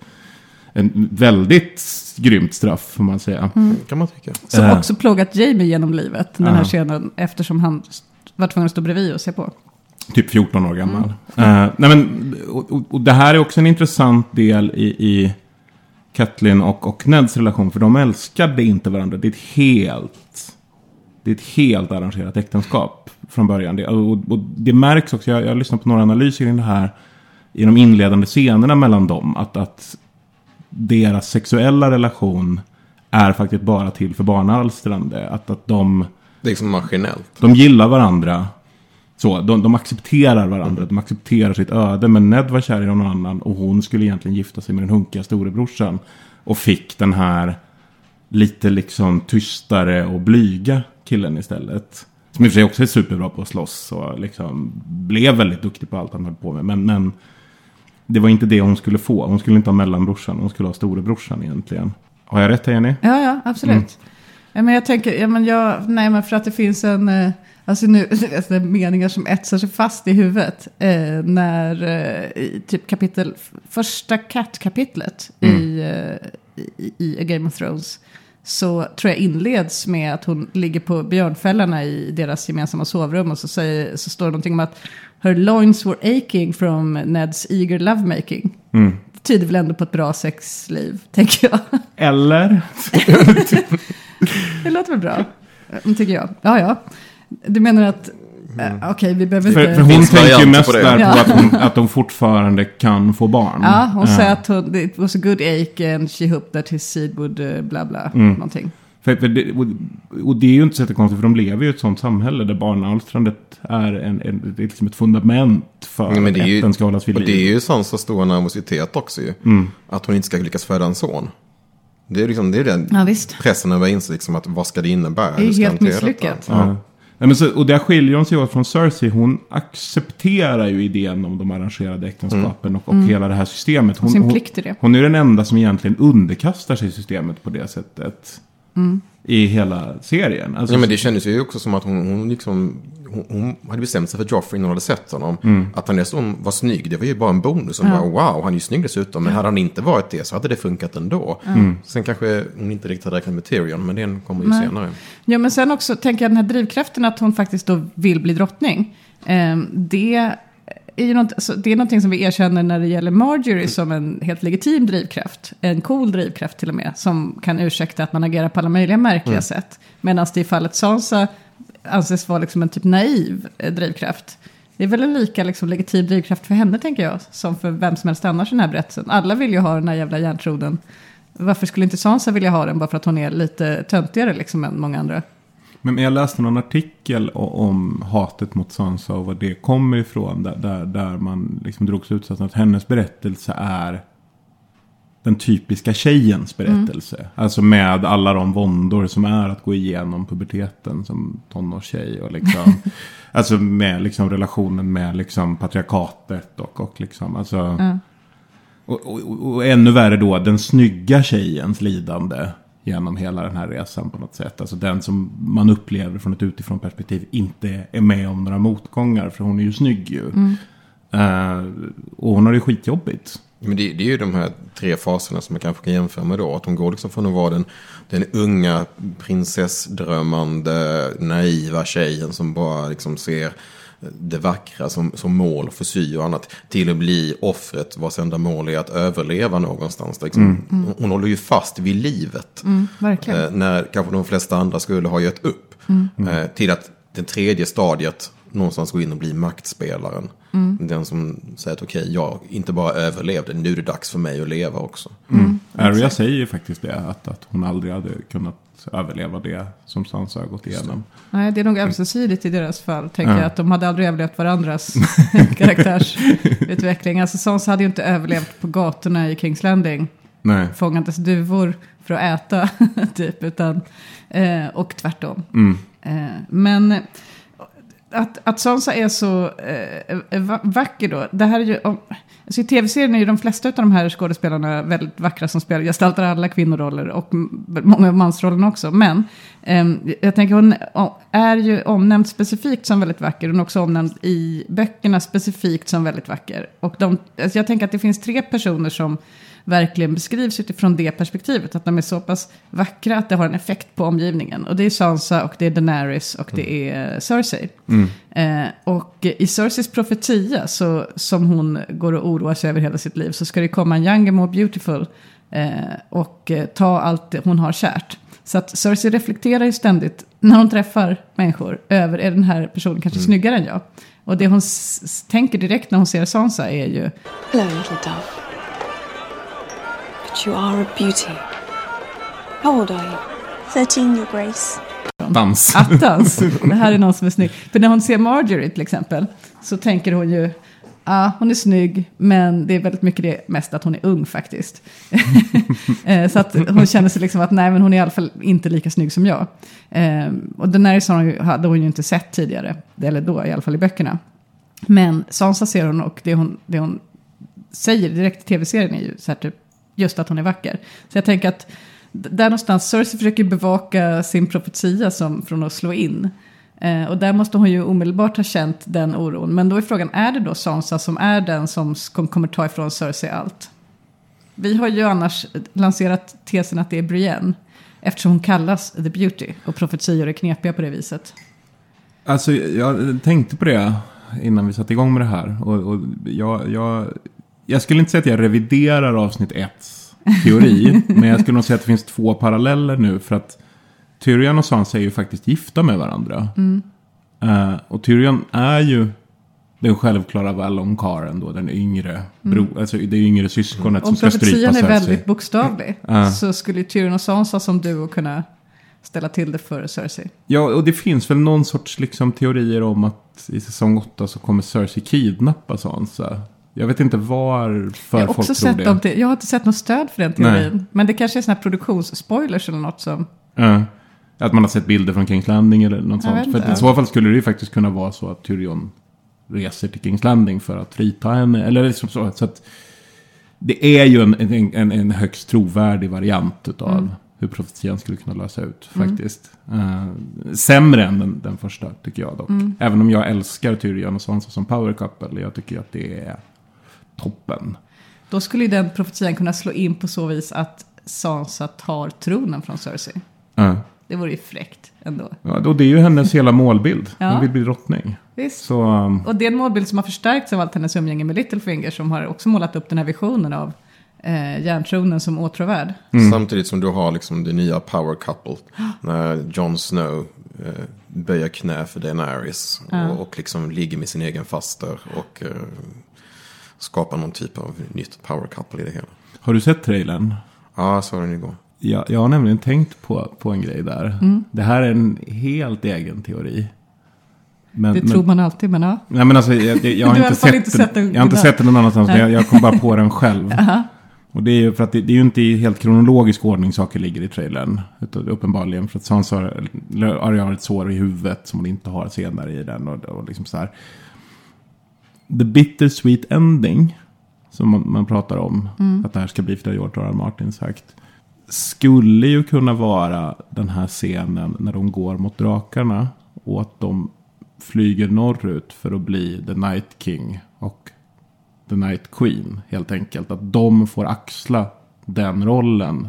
En väldigt grymt straff får man säga. Mm. Kan man tycka. Som Eh. också plågat Jamie genom livet. Den här Ja. scenen. Eftersom han var tvungen att stå bredvid och se på. Typ 14 år gammal. Eh, nej men, och, och, och det här är också en intressant del i, i Kathleen och, och Neds relation. För de älskade inte varandra. Det är ett helt, det är ett helt arrangerat äktenskap från början. Det, och, och det märks också, jag, jag har lyssnat på några analyser i det här. I de inledande scenerna mellan dem. Att, att deras sexuella relation är faktiskt bara till för barnalstrande. Att, att de... Det är liksom maskinellt. De gillar varandra. Så, de, de accepterar varandra, de accepterar sitt öde. Men Ned var kär i någon annan och hon skulle egentligen gifta sig med den hunkiga storebrorsan. Och fick den här lite liksom tystare och blyga killen istället. Som i och för sig också är superbra på att slåss och liksom blev väldigt duktig på allt han höll på med. Men, men det var inte det hon skulle få. Hon skulle inte ha mellanbrorsan, hon skulle ha storebrorsan egentligen. Har jag rätt här Jenny? Ja, ja, absolut. Mm. Ja, men jag tänker, ja, men jag, nej men för att det finns en, eh, alltså nu, alltså meningar som etsar sig fast i huvudet. Eh, när, eh, i typ kapitel, första katt-kapitlet i, eh, i, i A Game of Thrones. Så tror jag inleds med att hon ligger på björnfällarna i deras gemensamma sovrum. Och så, säger, så står det någonting om att her loins were aching from Neds eager lovemaking. Mm. Det tyder väl ändå på ett bra sexliv, tänker jag. Eller? Det låter väl bra, eh, tycker jag. Ja, ja. Du menar att, eh, okej, vi behöver För, inte... för hon tänker ju mest på där på Ja. att hon, att de fortfarande kan få barn. Ja, hon Eh, säger att hon, it was a good ache and she hoped that his seed would eh, bla bla, Mm. någonting. För, för det, och, och det är ju inte så konstigt för de lever ju i ett sånt samhälle där barnalstrandet är, en, en, det är liksom ett fundament för Ja, men att det är ju, ätten ska hållas vid och liv. det är ju Sansa stora nervositet också ju. Mm. Att hon inte ska lyckas föda en son. Det är liksom det är den Ja, pressen över inse liksom att vad ska det innebära? Det är helt misslyckat. Ja. Nej, men så, och där skiljer hon sig åt från Cersei. Hon accepterar ju idén om de arrangerade äktenskapen och, och Mm. hela det här systemet. Hon, sin hon, plikt i det. hon är den enda som egentligen underkastar sig systemet på det sättet. Mm. I hela serien. Alltså, Ja, men det kändes ju också som att hon, hon, liksom, hon, hon hade bestämt sig för Joffrey innan hon hade sett honom. Mm. Att han dessutom var snygg, det var ju bara en bonus. Hon Ja. bara, wow, han är ju snygg dessutom. Men hade han inte varit det så hade det funkat ändå. Mm. Sen kanske hon inte riktigt hade räknat med Tyrion, men den kommer ju Nej. senare. Ja, men sen också tänker jag den här drivkraften att hon faktiskt då vill bli drottning. Eh, det, är ju något, så det är någonting som vi erkänner när det gäller Marjorie som en helt legitim drivkraft. En cool drivkraft till och med. Som kan ursäkta att man agerar på alla möjliga märkliga Mm. sätt. Medan det i fallet Sansa anses vara liksom en typ naiv eh, drivkraft. Det är väl en lika liksom, legitim drivkraft för henne tänker jag. Som för vem som helst annars i den här berättelsen. Alla vill ju ha den här jävla järntroden. Varför skulle inte Sansa vilja ha den bara för att hon är lite töntigare liksom än många andra? Men jag läste någon artikel om hatet mot Sansa och var det kommer ifrån. Där, där, där man liksom drog slutsatsen att hennes berättelse är den typiska tjejens berättelse. Alltså med alla de våndor som är att gå igenom puberteten som tonårstjej. Och liksom, alltså med liksom relationen med liksom patriarkatet och, och liksom, alltså. Ja. Och, och, och ännu värre då, den snygga tjejens lidande genom hela den här resan på något sätt. Alltså den som man upplever från ett utifrån perspektiv inte är med om några motgångar. För hon är ju snygg ju. Mm. Eh, och hon har det skitjobbigt. Men det, det är ju de här tre faserna som man kanske kan jämföra med då. Att hon går liksom från att vara den, den unga prinsessdrömmande naiva tjejen som bara liksom ser det vackra som, som mål för sy och annat. Till att bli offret vars enda mål är att överleva någonstans. Liksom, Mm. Hon håller ju fast vid livet. Mm, verkligen. Eh, när kanske de flesta andra skulle ha gett upp. Mm. Eh, till att det tredje stadiet någonstans gå in och bli maktspelaren. Mm. Den som säger att okej, jag inte bara överlevde, nu är det dags för mig att leva också. Mm. Arya säger ju faktiskt det, att, att hon aldrig hade kunnat överleva det som Sansa har gått igenom. Nej, det är nog ömsesidigt i deras fall. Tänker Ja. jag att de hade aldrig överlevt varandras karaktärsutveckling. Alltså Sansa hade ju inte överlevt på gatorna i Kings Landing. Nej. Fångandes duvor för att äta, typ. Utan, eh, och tvärtom. Mm. Eh, men att, att Sansa är så eh, va- vacker då. Det här är ju, om, så I tv-serien är ju de flesta av de här skådespelarna väldigt vackra som spelar, gestaltar alla kvinnoroller och många av mansrollerna också. Men eh, jag tänker hon är ju omnämnd specifikt som väldigt vacker. Hon är också omnämnd i böckerna specifikt som väldigt vacker. Och de, alltså jag tänker att det finns tre personer som verkligen beskrivs utifrån det perspektivet. Att de är så pass vackra att det har en effekt på omgivningen. Och det är Sansa och det är Daenerys och det är Cersei. Mm. Eh, och i Cerseis profetia, så, som hon går och oroar sig över hela sitt liv, så ska det komma en younger, more beautiful eh, och eh, ta allt det hon har kärt. Så att Cersei reflekterar ju ständigt, när hon träffar människor, över är den här personen kanske snyggare än jag? Och det hon tänker direkt när hon ser Sansa är ju, Hello, little dove. But you are a beauty. How old are you? 13, Your Grace. Dans. attans, det här är någon som är snygg. För när hon ser Marjorie till exempel, så tänker hon ju, ja, hon är snygg, men det är väldigt mycket det mest att hon är ung faktiskt. Eh, så att hon känner sig liksom att nej, men hon är i alla fall inte lika snygg som jag. Eh, och Daenerys har hon hade hon ju inte sett tidigare, eller då i alla fall i böckerna. Men Sansa ser hon och det hon, det hon säger direkt i tv-serien är ju så här typ, just att hon är vacker. Så jag tänker att där någonstans, Cersei försöker bevaka sin profetia som från att slå in. Eh, och där måste hon ju omedelbart ha känt den oron. Men då är frågan, är det då Sansa som är den som kommer ta ifrån Cersei allt? Vi har ju annars eh, lanserat tesen att det är Brienne. Eftersom hon kallas The Beauty. Och profetior är knepiga på det viset. Alltså, jag tänkte på det innan vi satte igång med det här. Och, och jag, jag, jag skulle inte säga att jag reviderar avsnitt 1 teori. men jag skulle nog säga att det finns två paralleller nu. För att Tyrion och Sansa är ju faktiskt gifta med varandra. Mm. Eh, och Tyrion är ju den självklara Valon-karen då, den yngre, bro, alltså det yngre syskonet som Om ska strypa profetian är Cersei. väldigt bokstavlig. Ja. Så skulle Tyrion och Sansa som duo kunna ställa till det för Cersei. Ja, och det finns väl någon sorts liksom, teorier om att i säsong 8 så kommer Cersei kidnappa Sansa. Jag vet inte varför Jag folk tror sett det. dem till, jag har inte sett något stöd för den Nej. teorin. Men det kanske är sådana här produktionsspoilers eller något som... Ja. Att man har sett bilder från Kings Landing eller något Jag sånt. För i så fall skulle det ju faktiskt kunna vara så att Tyrion reser till Kings Landing för att frita henne. Eller liksom så. så att det är ju en, en, en, en högst trovärdig variant utav Mm. hur profetian skulle kunna lösa ut Mm. faktiskt. Eh, sämre än den, den första tycker jag dock. Mm. Även om jag älskar Tyrion och Sansa som power couple. Jag tycker att det är toppen. Då skulle ju den profetian kunna slå in på så vis att Sansa tar tronen från Cersei. Ja. Det vore ju fräckt ändå. Ja, och det är ju hennes hela målbild. Ja. Hon vill bli drottning. Visst. Så, um, Och det är en målbild som har förstärkts av allt hennes umgänge med Littlefinger som har också målat upp den här visionen av eh, järntronen som åtråvärd. Samtidigt som du har liksom det nya power couple. När Jon Snow eh, böjer knä för Daenerys. Ja. Och, och liksom ligger med sin egen faster. Och eh, skapar någon typ av nytt power couple i det hela. har du sett trailern? Ja, jag såg den igår. Jag, jag har nämligen tänkt på, på en grej där. Mm. Det här är en helt egen teori. Men, Det men, tror man alltid, men ja. Nej men alltså, jag, jag, jag har inte sett, inte den, sett den jag har inte sett den någon annanstans. Jag, jag kom bara på den själv. Och det är ju för att det, det är ju inte i helt kronologisk ordning saker ligger i trailern. Utan uppenbarligen för att Sansa har, Arya har ett sår i huvudet som hon inte har senare i den. Och, och liksom så här. The bittersweet ending. Som man, man pratar om. Mm. Att det här ska bli för George R. R. Martin sagt. Skulle ju kunna vara den här scenen när de går mot drakarna. Och att de flyger norrut för att bli The Night King. Och The Night Queen helt enkelt. Att de får axla den rollen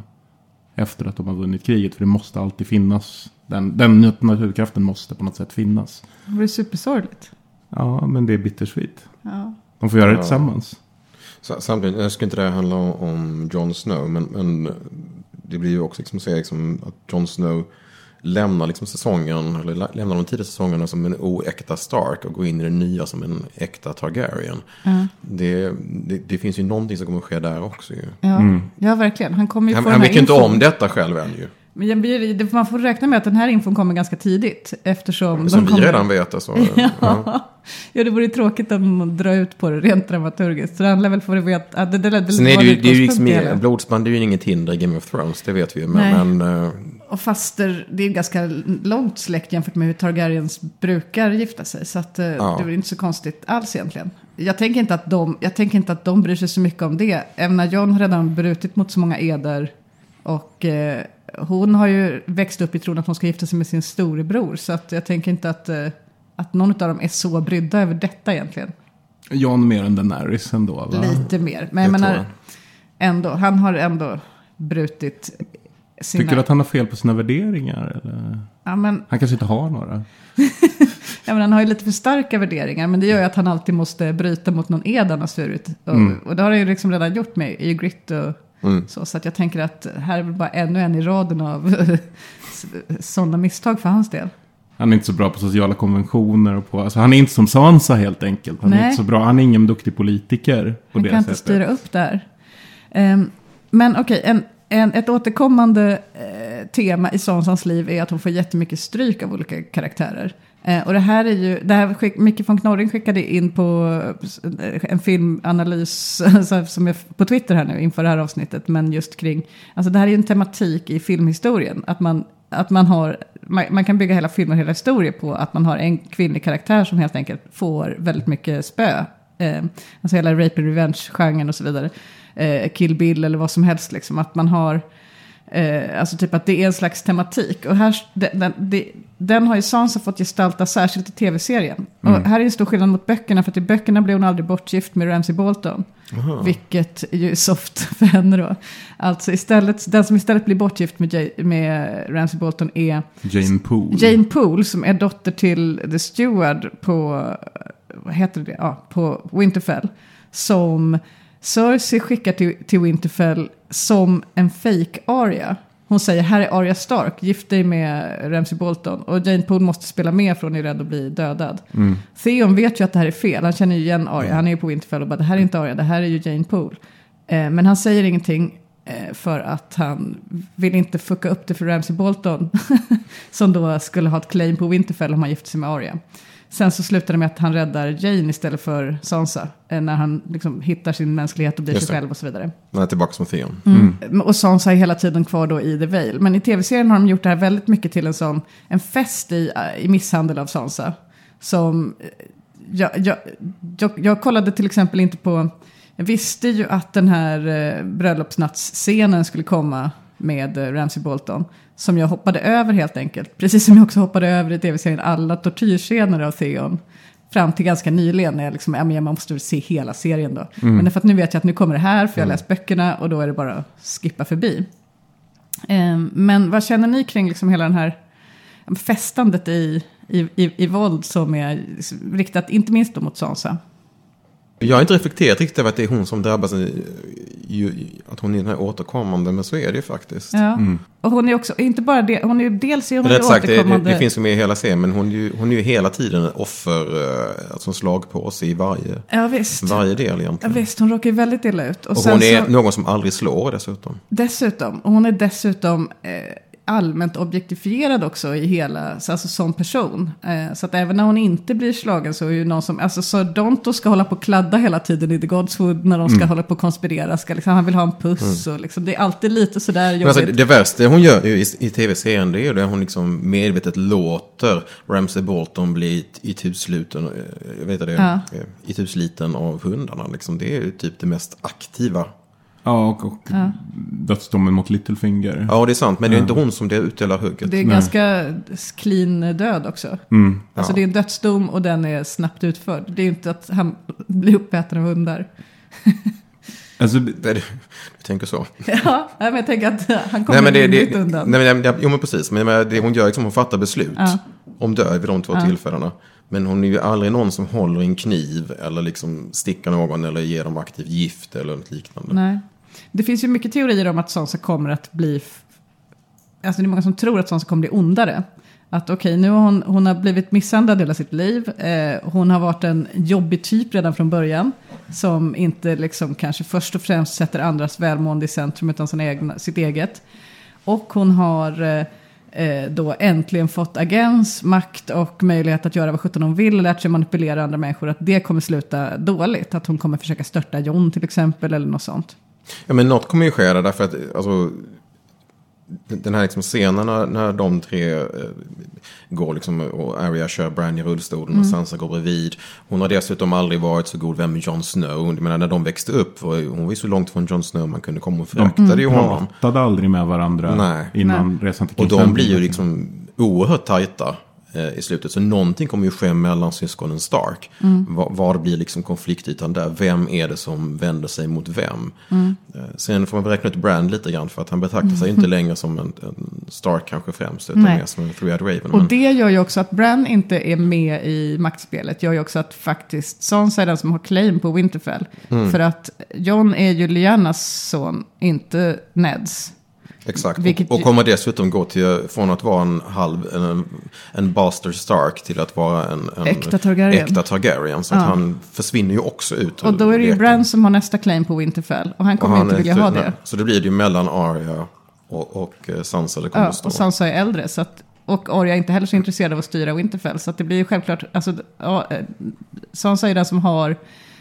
efter att de har vunnit kriget. För det måste alltid finnas. Den, den naturkraften måste på något sätt finnas. Det vore supersorgligt. Ja, men det är bittersweet. Ja. De får göra det Ja. tillsammans. Så- Samtidigt, jag ska inte det handla om, Jon Snow, men, men det blir ju också liksom, att säga liksom, att Jon Snow lämnar liksom säsongen, eller lä- lämnar de tidiga säsongerna som en oäkta Stark och går in i den nya som en äkta Targaryen. Ja. Det, det, det finns ju någonting som kommer att ske där också ju. Ja, ja verkligen. Han kommer ju Han, få han den här vet ju inte om detta själv än ju. Men jag blir- det- man får räkna med att den här infon kommer ganska tidigt. Eftersom Som de vi kommer... redan vet. Alltså, ja. ja. ja, det vore tråkigt de drar ut på det rent dramaturgiskt. Så han lär väl få det veta... att det, det väl Sen är det ju, det är ju utgångspunkt liksom, blodsband är ju inget hinder i Game of Thrones, det vet vi ju. Men, men eh, Och faster, det är ganska långt släkt jämfört med hur Targaryens brukar gifta sig. Så att, eh, Ja. det är inte så konstigt alls egentligen. Jag tänker, inte att de, jag tänker inte att de bryr sig så mycket om det. Även när John har redan brutit mot så många eder. Och eh, hon har ju växt upp i tron att hon ska gifta sig med sin storebror. Så att jag tänker inte att, eh, att någon av dem är så brydda över detta egentligen. John mer än Daenerys ändå. Va? Lite mer. Men jag menar, ändå, han har ändå brutit sina... Tycker du att han har fel på sina värderingar? Eller? Ja, men Han kanske inte har några. Ja, men han har ju lite för starka värderingar, men det gör ju att han alltid måste bryta mot någon ed han har svurit. Och, Mm. och det har han ju liksom redan gjort med i Grit och Mm. så. Så att jag tänker att här är väl bara ännu en i raden av sådana misstag för hans del. Han är inte så bra på sociala konventioner. Och på, alltså han är inte som Sansa helt enkelt. Han är Nej. inte så bra. Han är ingen duktig politiker. På Han det kan inte sättet. styra upp där. Ehm, men okej, en, en, ett återkommande eh, tema i Sansans liv är att hon får jättemycket stryk av olika karaktärer. Eh, och det här är ju, det här skick, Micke von Knorring skickade in på eh, en filmanalys som är på Twitter här nu inför det här avsnittet. Men just kring, alltså det här är ju en tematik i filmhistorien. Att man, att man har, man, man kan bygga hela filmer, hela historier på att man har en kvinnlig karaktär som helt enkelt får väldigt mycket spö. Eh, alltså hela rape and revenge-genren och så vidare. Eh, Kill Bill eller vad som helst liksom. Att man har, eh, alltså typ att det är en slags tematik. Och här, den, den, den har ju Sansa fått gestalta särskilt i tv-serien. Och här är en stor skillnad mot böckerna. För att i böckerna blev hon aldrig bortgift med Ramsay Bolton. Vilket ju är soft för henne då. Alltså istället, den som istället blir bortgift med, Jay, med Ramsay Bolton är Jane Poole. Jane Poole som är dotter till The Steward på, vad heter det, ja, på Winterfell. Som Cersei skickar till, till Winterfell som en fake aria. Hon säger här är Arya Stark, gift dig med Ramsay Bolton. Och Jane Poole måste spela med för hon är rädd att bli dödad. Theon vet ju att det här är fel, han känner ju igen Arya. Han är ju på Winterfell och bara det här är inte Arya, det här är ju Jane Poole. Eh, men han säger ingenting eh, för att han vill inte fucka upp det för Ramsay Bolton. som då skulle ha ett claim på Winterfell om han gifter sig med Arya. Sen så slutar det med att han räddar Jane istället för Sansa. eh, När han liksom hittar sin mänsklighet och blir sig själv och så vidare. Man är tillbaka som Theon. Mm. Och Sansa är hela tiden kvar då i The Vale. Men i tv-serien har de gjort det här väldigt mycket till en sån en fest i, i misshandel av Sansa. Som, eh, jag, jag, jag, jag kollade till exempel inte på, jag visste ju att den här eh, bröllopsnattsscenen skulle komma med Ramsay Bolton. Som jag hoppade över helt enkelt. Precis som jag också hoppade över i tv-serien alla tortyrscener av Theon. Fram till ganska nyligen när jag liksom, ja men jag måste väl se hela serien då. Men det är för att nu vet jag att nu kommer det här, för jag har läst böckerna och då är det bara att skippa förbi. Ehm, men vad känner ni kring liksom hela den här festandet i, i, i, i våld som är riktat inte minst då mot Sansa? Jag har inte reflekterat riktigt över att det är hon som drabbas. ju- Att hon är den här återkommande, men så är det ju faktiskt. Ja. Och hon är också, inte bara det, hon är ju dels är hon ju Rätt sagt, det, det, återkommande. det finns ju med i hela serien, men hon är ju, hon är ju hela tiden offer, eh, alltså en slagpåse i varje, Ja visst. varje del Ja, egentligen. visst, hon råkar ju väldigt illa ut. Och, Och sen hon är så, någon som aldrig slår dessutom. dessutom, och hon är dessutom eh, allmänt objektifierad också i hela, så- alltså som person. Eh, så att även när hon inte blir slagen så är ju någon som, alltså så Donto ska hålla på och kladda hela tiden i The Godswood när de ska hålla på och konspirera. Ska liksom, han vill ha en puss och liksom, det är alltid lite sådär Men alltså, jobbigt. det värsta hon gör i, i tv-serien det är ju det hon liksom medvetet låter Ramsay Bolton bli itusluten, eh, jag vet det, Ja. eh, itusliten av hundarna. Liksom. Det är ju typ det mest aktiva Ja, och, och Ja. dödsdomen mot Littlefinger. Ja, det är sant. Men det är inte hon som det utdelar hugget. Det är Nej. ganska clean död också. Mm. Alltså Ja. det är en dödsdom och den är snabbt utförd. Det är ju inte att han blir uppäten av hundar. Alltså, Det du tänker så. ja, men jag tänker att han kommer Nej, men det, lindrigt det, undan. nej, men, jo, men precis. Men det hon gör är liksom hon fattar beslut Ja. om död vid de två Ja. tillfällena. Men hon är ju aldrig någon som håller i en kniv eller liksom stickar någon eller ger dem aktivt gift eller något liknande. Nej. Det finns ju mycket teorier om att Sansa kommer att bli... Alltså det är många som tror att Sansa kommer bli ondare. Att okej, nu har hon, hon har blivit misshandlad hela sitt liv. Eh, hon har varit en jobbig typ redan från början. Som inte liksom kanske först och främst sätter andras välmående i centrum utan sin egna, sitt eget. Och hon har eh, eh, då äntligen fått agens, makt och möjlighet att göra vad sjutton hon vill. Lärt sig manipulera andra människor. Att det kommer sluta dåligt. Att hon kommer försöka störta John till exempel eller något sånt. Ja, men något kommer ju ske där därför att alltså, den här liksom scenen när, när de tre eh, går liksom och Arya kör Bran i rullstolen och Sansa går bredvid. Hon har dessutom aldrig varit så god vän med Jon Snow. Jag menar när de växte upp, var, hon var ju så långt från Jon Snow man kunde komma och föraktade ju honom. pratade aldrig med varandra Nej. innan resan till Och King's de blir ju liksom oerhört tajta eh, i slutet. Så någonting kommer ju ske mellan syskonen Stark. Var, var det blir liksom konfliktytan där. Vem är det som vänder sig mot vem? Eh, sen får man räkna ut Brand lite grann. För att han betraktar sig inte längre som en, en Stark kanske främst. Utan Nej. mer som en Three-Eyed Raven. Och Men, det gör ju också att Bran inte är med i maktspelet. Gör ju också att faktiskt Sansa är den som har claim på Winterfell. Mm. För att John är ju Lyannas son, inte Neds. Exakt. vilket och, och kommer dessutom gå till, från att vara en halv, en, en bastard Stark till att vara en, en Äkta Targaryen. äkta Targaryen. Så att Ja. han försvinner ju också ut Och då är det ju. Bran som har nästa claim på Winterfell. Och han Och kommer han inte vilja ha nej. det. Så det blir det ju mellan Arya och, och eh, Sansa det kommer Ja, att stå. och Sansa är äldre. Så att, och Arya är inte heller så intresserad av att styra Winterfell. Så att det blir ju självklart, alltså, ja, eh, Sansa är den som har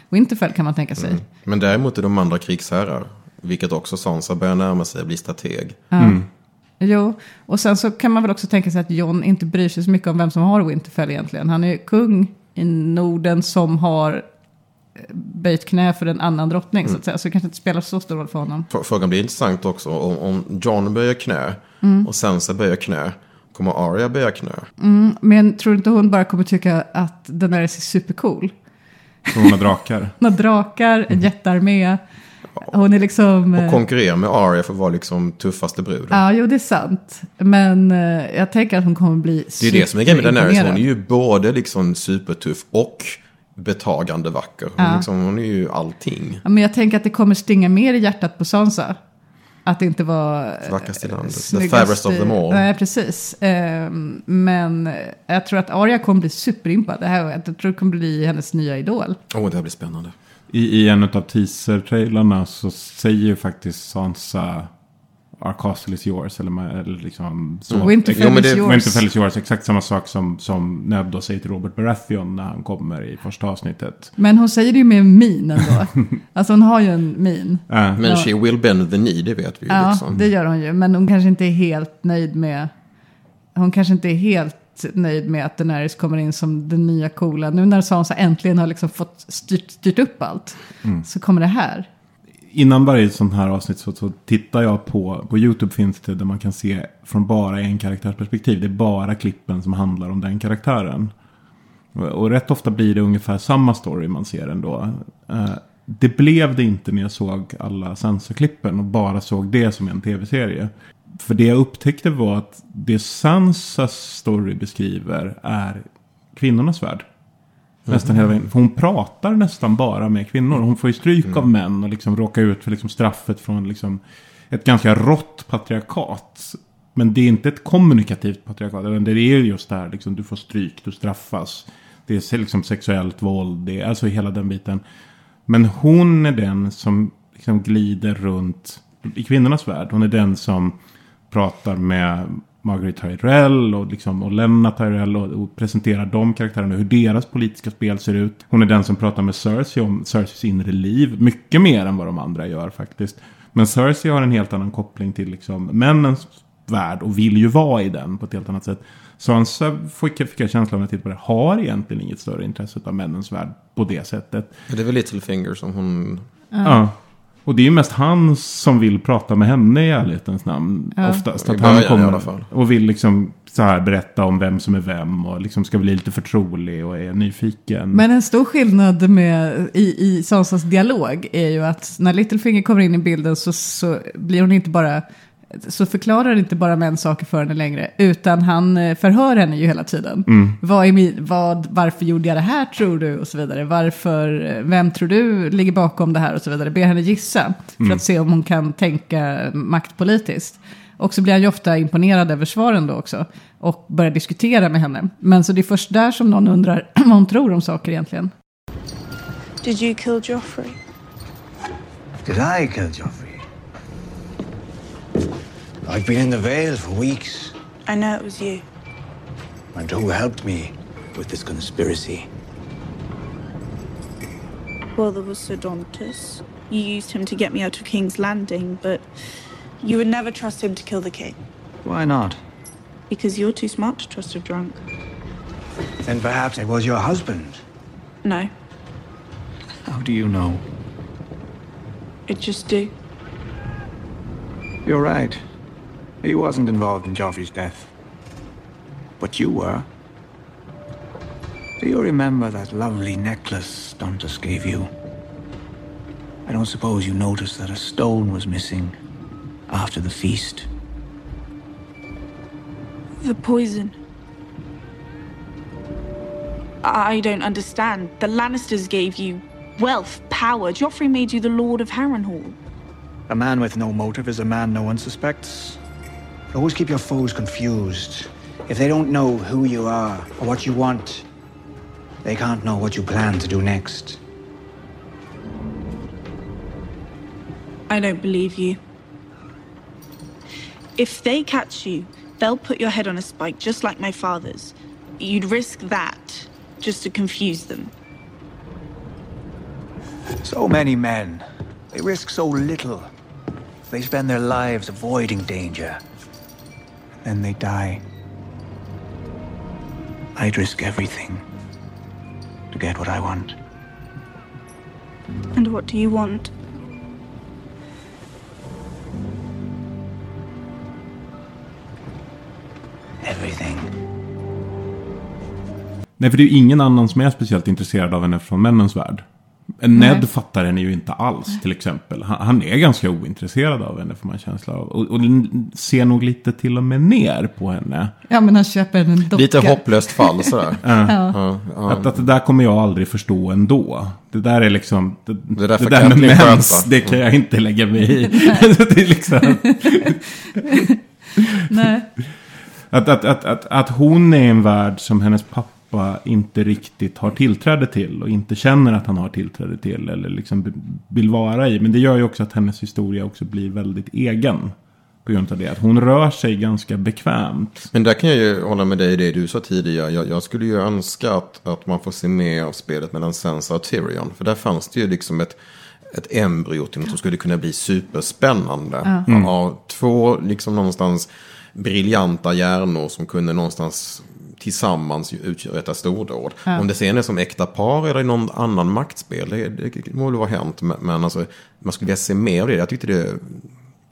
Winterfell kan man tänka sig. Mm. Men däremot är de andra krigsherrar. Vilket också Sansa börjar närma sig att bli strateg. Jo, och sen så kan man väl också tänka sig att John inte bryr sig så mycket om vem som har Winterfell egentligen. Han är ju kung i Norden som har eh, böjt knä för en annan drottning. Så att säga. Så det kanske inte spelar så stor roll för honom. Frågan blir intressant också. Om, om John böjer knä Mm. och Sansa böjer knä. Kommer Arya böja knä? Men tror du inte hon bara kommer tycka att den är supercool? Hon har drakar. Hon har drakar, en jättearmé. Hon är liksom... Och eh, konkurrera med Arya för att vara liksom tuffaste bruden. Ja, jo det är sant. Men eh, jag tänker att hon kommer bli det är det som är grejen med Daenerys. Hon är ju både liksom supertuff och betagande vacker. Hon, Ja. liksom, hon är ju allting. Ja, men jag tänker att det kommer stinga mer i hjärtat på Sansa. Att det inte var... eh, Vackrast i landet. The fairest of them all. Nej, precis. Ehm, men jag tror att Arya kommer bli superimpad. Jag tror det kommer bli hennes nya idol. Åh, det här blir spännande. I, I en av teaser-trailarna så säger ju faktiskt Sansa Our castle is yours. Eller, eller liksom så. Winterfell Jo, men is det- yours. Winterfell is yours. Exakt samma sak som, som Ned då säger till Robert Baratheon när han kommer i första avsnittet. Men hon säger det ju med en min ändå. alltså hon har ju en min. Äh, Men Ja. she will bend the knee, det vet vi ju. Ja, liksom. det gör hon ju. Men hon kanske inte är helt nöjd med... Hon kanske inte är helt nöjd med att Daenerys kommer in som den nya coola. Nu när Sansa äntligen har liksom fått styrt, styrt upp allt. Mm. Så kommer det här. innan varje sånt här avsnitt så, så tittar jag på, på YouTube finns det där man kan se från bara en karaktärsperspektiv. Det är bara klippen som handlar om den karaktären. Och, och rätt ofta blir det ungefär samma story man ser ändå. Eh, det blev det inte när jag såg alla Sansa-klippen och bara såg det som en tv-serie. För det jag upptäckte var att det Sansas story beskriver är kvinnornas värld. Nästan hela vägen. För hon pratar nästan bara med kvinnor. Hon får ju stryk av män och liksom råkar ut för liksom straffet från liksom ett ganska rått patriarkat. Men det är inte ett kommunikativt patriarkat. utan Det är just det här, liksom, du får stryk, du straffas. Det är liksom sexuellt våld, det är alltså hela den biten. Men hon är den som liksom glider runt i kvinnornas värld. Hon är den som pratar med Margaret Tyrell och, liksom, och Lennart Tyrell och, och presenterar de karaktärerna, hur deras politiska spel ser ut. Hon är den som pratar med Cersei om Cerseis inre liv, mycket mer än vad de andra gör faktiskt. Men Cersei har en helt annan koppling till liksom, männens värld och vill ju vara i den på ett helt annat sätt. Sansa fick fick jag känslan av när jag tittade på det, har egentligen inget större intresse av männens värld på det sättet. Det är väl Littlefinger som hon... Ja. Och Och det är ju mest han som vill prata med henne i ärlighetens namn. Ja. Oftast. Att han kommer alla fall. och vill liksom så här berätta om vem som är vem. Och liksom ska bli lite förtrolig och är nyfiken. Men en stor skillnad med, i, i Sansas dialog är ju att när Littlefinger kommer in i bilden så, så blir hon inte bara så förklarar inte bara män saker för henne längre, utan han eh, förhör henne ju hela tiden. Vad är min, vad, varför gjorde jag det här tror du? Och så vidare. Varför, eh, vem tror du ligger bakom det här? Och så vidare. Ber henne gissa, för att se om hon kan tänka maktpolitiskt. Och så blir han ju ofta imponerad över svaren då också. Och börjar diskutera med henne. Men så det är först där som någon undrar vad hon tror om saker egentligen. Did you kill Joffrey? Did I kill Joffrey? I've been in the Vale for weeks. I know it was you. And who helped me with this conspiracy? Well, there was Sir Dontus. You used him to get me out of King's Landing, but you would never trust him to kill the king. Why not? Because you're too smart to trust a drunk. Then perhaps it was your husband. No, How do you know? it just do. You're right. He wasn't involved in Joffrey's death. But you were. Do you remember that lovely necklace Dontus gave you? I don't suppose you noticed that a stone was missing after the feast. The poison. I don't understand. The Lannisters gave you wealth, power. Joffrey made you the Lord of Harrenhal. A man with no motive is a man no one suspects. Always keep your foes confused. If they don't know who you are or what you want, they can't know what you plan to do next. I don't believe you. If they catch you, they'll put your head on a spike just like my father's. You'd risk that just to confuse them. So many men. They risk so little. They spend their lives avoiding danger. Then they die. I'd risk everything to get what I want. And what do you want? Everything. Nej, för det är ju ingen annan som är speciellt intresserad av henne från männens värld. Ned Nej. fattar henne ju inte alls, till exempel. Han, han är ganska ointresserad av henne, får man känsla av. Och, och ser nog lite till och med ner på henne. Ja, men han köper en docka. Lite hopplöst fall sådär. Ja. Ja, ja. Att, att det där kommer jag aldrig förstå ändå. Det där är liksom... Det, Det där får där med mens, sköta. det kan jag inte lägga mig i. det är liksom... Nej. Att, att, att, att, att hon är en värld som hennes pappa inte riktigt har tillträde till och inte känner att han har tillträde till eller liksom vill vara i. Men det gör ju också att hennes historia också blir väldigt egen. På grund av det. Att hon rör sig ganska bekvämt. Men där kan jag ju hålla med dig i det du sa tidigare. Jag, jag skulle ju önska att, att man får se mer av spelet mellan Sansa och Tyrion. För där fanns det ju liksom ett, ett embryo till något som skulle kunna bli superspännande. Mm. Av två liksom någonstans briljanta hjärnor som kunde någonstans tillsammans uträtta stordåd. Om det sen är som äkta par eller i någon annan maktspel, det, det må väl vara hänt. Men, men alltså, man skulle vilja se mer av det. Jag tyckte det,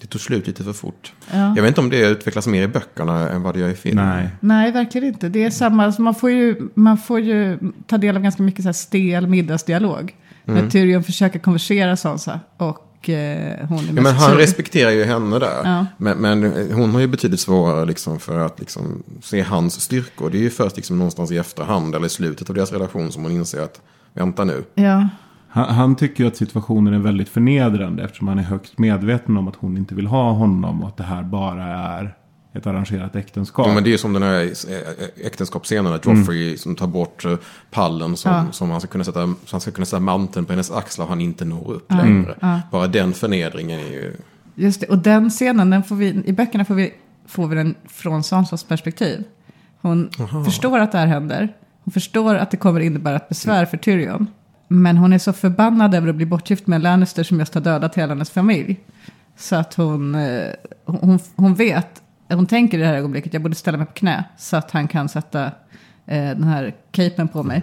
det tog slut lite för fort. Jag vet inte om det utvecklas mer i böckerna än vad det gör i filmen. Nej. Nej, verkligen inte. Det är samma, alltså man, får ju, man får ju ta del av ganska mycket så här stel middagsdialog. Mm. När Tyrion försöker konversera Sansa och eh, hon är Ja, men han respekterar ju henne där. Ja. Men, men hon har ju betydligt svårare liksom för att liksom se hans styrkor. Det är ju först liksom någonstans i efterhand eller i slutet av deras relation som hon inser att vänta nu. Ja, Han, han tycker ju att situationen är väldigt förnedrande eftersom han är högst medveten om att hon inte vill ha honom och att det här bara är ett arrangerat äktenskap. Ja, men det är som den här eh, äktenskapsscenen när Joffrey som tar bort eh, pallen som, Ja. som han ska kunna sätta, han ska kunna sätta manteln på hennes axlar och han inte når upp längre. Bara den förnedringen är ju... just det. Och den scenen, den får vi, i böckerna får vi, får vi den från Sansas perspektiv. Hon förstår att det här händer. Hon förstår att det kommer innebära ett besvär för Tyrion. Men hon är så förbannad över att bli bortgift med en Lannister som just har dödat hela hennes familj. Så att hon, eh, hon, hon vet, hon tänker i det här ögonblicket, jag borde ställa mig på knä så att han kan sätta eh, den här capen på mig.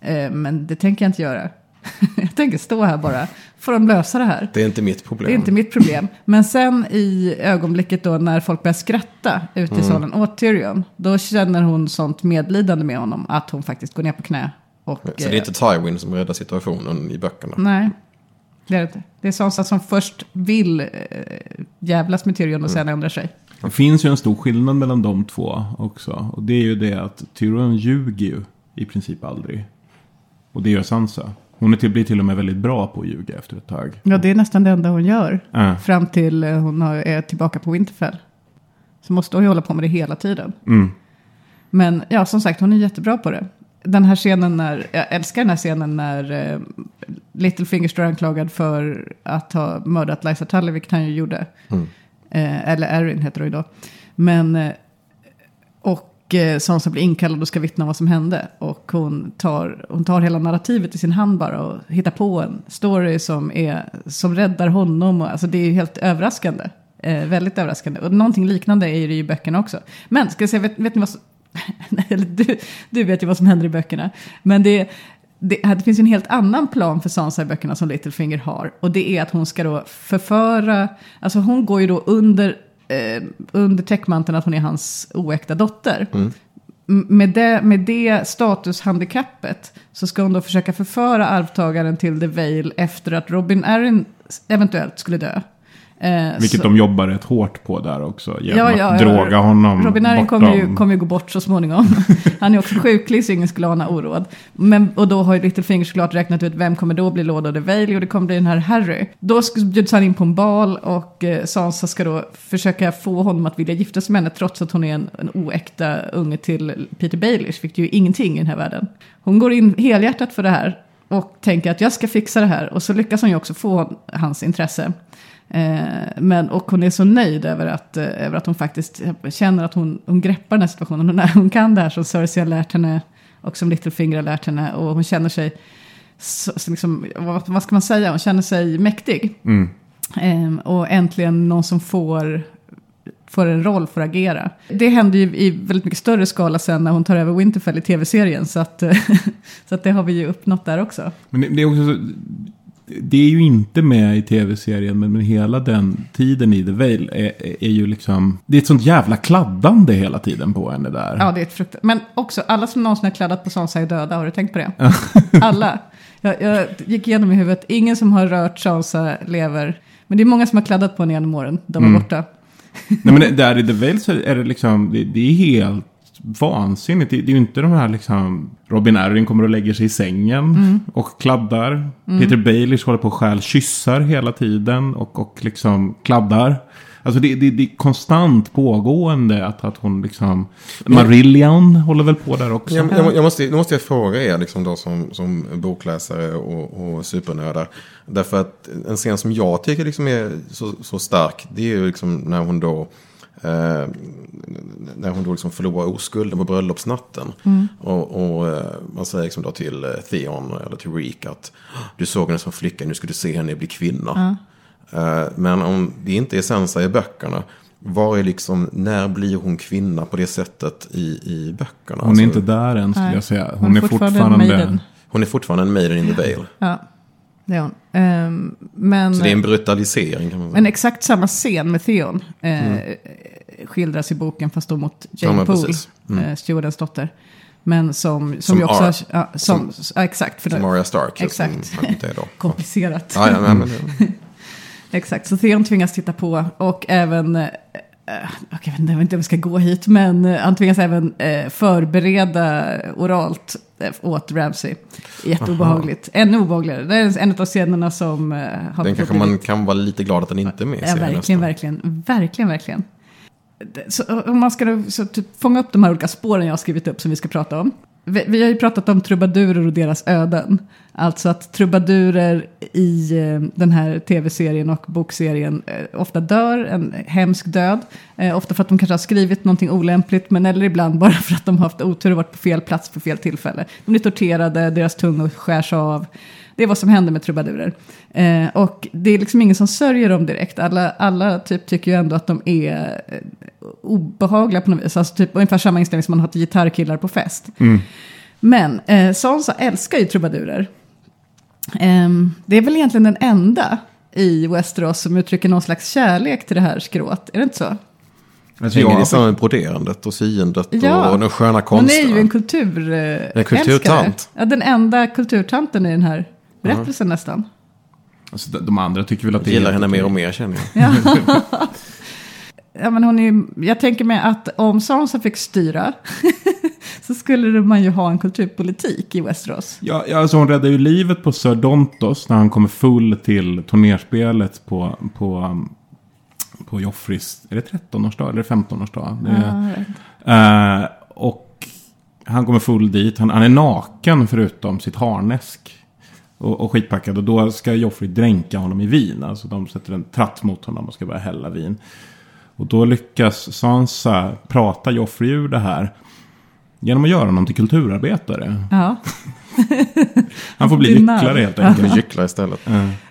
Eh, men det tänker jag inte göra. jag tänker stå här bara. Får de lösa det här? Det är inte mitt problem. Det är inte mitt problem. Men sen i ögonblicket då när folk börjar skratta ute i Mm. salen åt Tyrion. Då känner hon sånt medlidande med honom att hon faktiskt går ner på knä. Och, Så det är eh, inte Tywin som räddar situationen i böckerna. Nej, det är det är Sansa som först vill eh, jävlas med Tyrion och sen Mm. ändrar sig. Det finns ju en stor skillnad mellan de två också. Och det är ju det att Tyrion ljuger ju i princip aldrig. Och det gör Sansa. Hon är till, blir till och med väldigt bra på att ljuga efter ett tag. Ja, det är nästan det enda hon gör. Ja. Fram till eh, hon har, är tillbaka på Winterfell. Så måste hon ju hålla på med det hela tiden. Mm. Men ja, som sagt, hon är jättebra på det. Den här scenen när, jag älskar den här scenen när eh, Littlefinger står anklagad för att ha mördat Liza Tully, vilket han ju gjorde. Mm. Eh, eller Erin heter det ju då. Men, eh, och eh, Sansa blir inkallad och ska vittna vad som hände. Och hon tar, hon tar hela narrativet i sin hand bara och hittar på en story som, är, som räddar honom. Och, alltså det är ju helt överraskande. Eh, väldigt överraskande. Och någonting liknande är det ju i böckerna också. Men ska jag säga, vet, vet ni vad som... Du, du vet ju vad som händer i böckerna. Men det, det, det finns en helt annan plan för Sansa i böckerna som Littlefinger har. Och det är att hon ska då förföra, alltså hon går ju då under, eh, under täckmanteln att hon är hans oäkta dotter. Mm. Med det, med det statushandikappet så ska hon då försöka förföra arvtagaren till The Vale efter att Robin Arryn eventuellt skulle dö. Eh, Vilket så- de jobbar rätt hårt på där också. Genom Ja, ja, att ja. droga honom Robin bortom. kommer ju, kommer ju gå bort så småningom. Han är också sjuklig så ingen skulle ana oråd. Men, och då har ju Littlefinger såklart räknat ut vem kommer då bli Lord of the Vale och det kommer bli den här Harry. Då bjuds han in på en bal och eh, Sansa ska då försöka få honom att vilja gifta sig med henne trots att hon är en, en oäkta unge till Peter Baelish, vilket ju ingenting i den här världen. Hon går in helhjärtat för det här och tänker att jag ska fixa det här och så lyckas hon ju också få hans intresse. Eh, men, och hon är så nöjd över att, eh, över att hon faktiskt känner att hon, hon greppar den här situationen. Hon, hon kan det här som Cersei har lärt henne och som Littlefinger har lärt henne. Och hon känner sig, så, liksom, vad, vad ska man säga, hon känner sig mäktig. Mm. Eh, och äntligen någon som får, får en roll för att agera. Det händer ju i väldigt mycket större skala sen när hon tar över Winterfell i tv-serien. Så att, så att det har vi ju uppnått där också. Men det, det är också så, det är ju inte med i tv-serien, men, men hela den tiden i The Vale är, är, ju liksom... Det är ett sånt jävla kladdande hela tiden på henne där. Ja, det är ett frukt. Men också, alla som någonsin har kladdat på Sansa är döda. Har du tänkt på det? alla. Jag, jag gick igenom i huvudet. Ingen som har rört Sansa lever. Men det är många som har kladdat på henne genom åren. De är Mm. borta. Nej, men där i The Vale så är det liksom... Det, det är helt vansinnigt. Det, det är ju inte de här liksom... Robin Arryn kommer och lägger sig i sängen Mm. och kladdar. Mm. Peter Baelish håller på och stjäl kyssar hela tiden och, och liksom kladdar. Alltså det, det, det är konstant pågående att, att hon liksom... Marillion håller väl på där också. Jag, jag, jag måste, nu måste jag fråga er liksom då som, som bokläsare och, och supernördar. Därför att en scen som jag tycker liksom är så, så stark. Det är ju liksom när hon då. Eh, när hon då liksom förlorar oskulden på bröllopsnatten. Mm. Och, och eh, man säger liksom då till eh, Theon eller till Reek att du såg henne som flicka, nu ska du se henne bli kvinna. Eh, men om det inte är Sansa i böckerna. Var är liksom, när blir hon kvinna på det sättet i, i böckerna? Hon är Alltså- inte där än skulle jag säga. Hon, Hon är är fortfarande fortfarande... en maiden. Hon är fortfarande en maiden in the veil. Ja, det är hon. Ehm, men, Så det är en brutalisering kan man säga. men exakt samma scen med Theon eh, Mm. skildras i boken fast då mot Ja, Jane men Poole. Mm. eh, Stewardens dotter. Men som, som, Som ju också... Ar- ja, som, som- ja, exakt. För som Arya Stark, ja, Exakt. då. Komplicerat. Ja, ja, men- exakt, så Theon tvingas titta på och även... eh, jag vet inte jag vet inte om vi ska gå hit, men eh, han tvingas även eh, förbereda oralt åt Ramsey. Jätteobehagligt. Ännu obehagligare. Det är en av scenerna som har Den kanske man kan vara lite glad att den inte är med Ja, verkligen, nästan. verkligen, verkligen, verkligen. Så, om man ska så, typ, fånga upp de här olika spåren jag har skrivit upp som vi ska prata om. Vi, vi har ju pratat om trubadurer och deras öden. Alltså att trubadurer i eh, den här tv-serien och bokserien eh, ofta dör en hemsk död. Eh, ofta för att de kanske har skrivit någonting olämpligt, men eller ibland bara för att de har haft otur och varit på fel plats på fel tillfälle. De blir torterade, deras tungor skärs av. Det är vad som händer med trubadurer. Eh, och det är liksom ingen som sörjer dem direkt. Alla, alla typ tycker ju ändå att de är eh, obehagliga på något vis. Alltså typ ungefär samma inställning som man har till gitarrkillar på fest. Mm. Men eh, Sansa älskar ju trubadurer. Ehm, det är väl egentligen den enda i Westeros som uttrycker någon slags kärlek till det här skrået. Är det inte så? Alltså, Hänger det samman med broderandet och syendet Ja. och de sköna Hon konsterna? är ju en kultur, eh, En kulturtant. Ja, den enda kulturtanten i den här berättelsen nästan. alltså, de- andra tycker väl att det Jag är gillar henne mer och mer känner jag. Ja, men hon är, ju- jag tänker mig att om Sansa fick styra så skulle man ju ha en kulturpolitik i Westeros. Ja, ja, alltså hon räddar ju livet på Sir Dontos när han kommer full till turnerspelet på, på, um, på Joffris, är det 13-årsdag eller 15-årsdag? Det är- Eh, och han kommer full dit, han, han är naken förutom sitt harnesk. Och, och skitpackad och då ska Joffrey dränka honom i vin. Alltså de sätter en tratt mot honom och ska börja hälla vin. Och då lyckas Sansa prata Joffrey ur det här. Genom att göra honom till kulturarbetare. Ja. Han får bli gycklare helt enkelt. gyckla istället.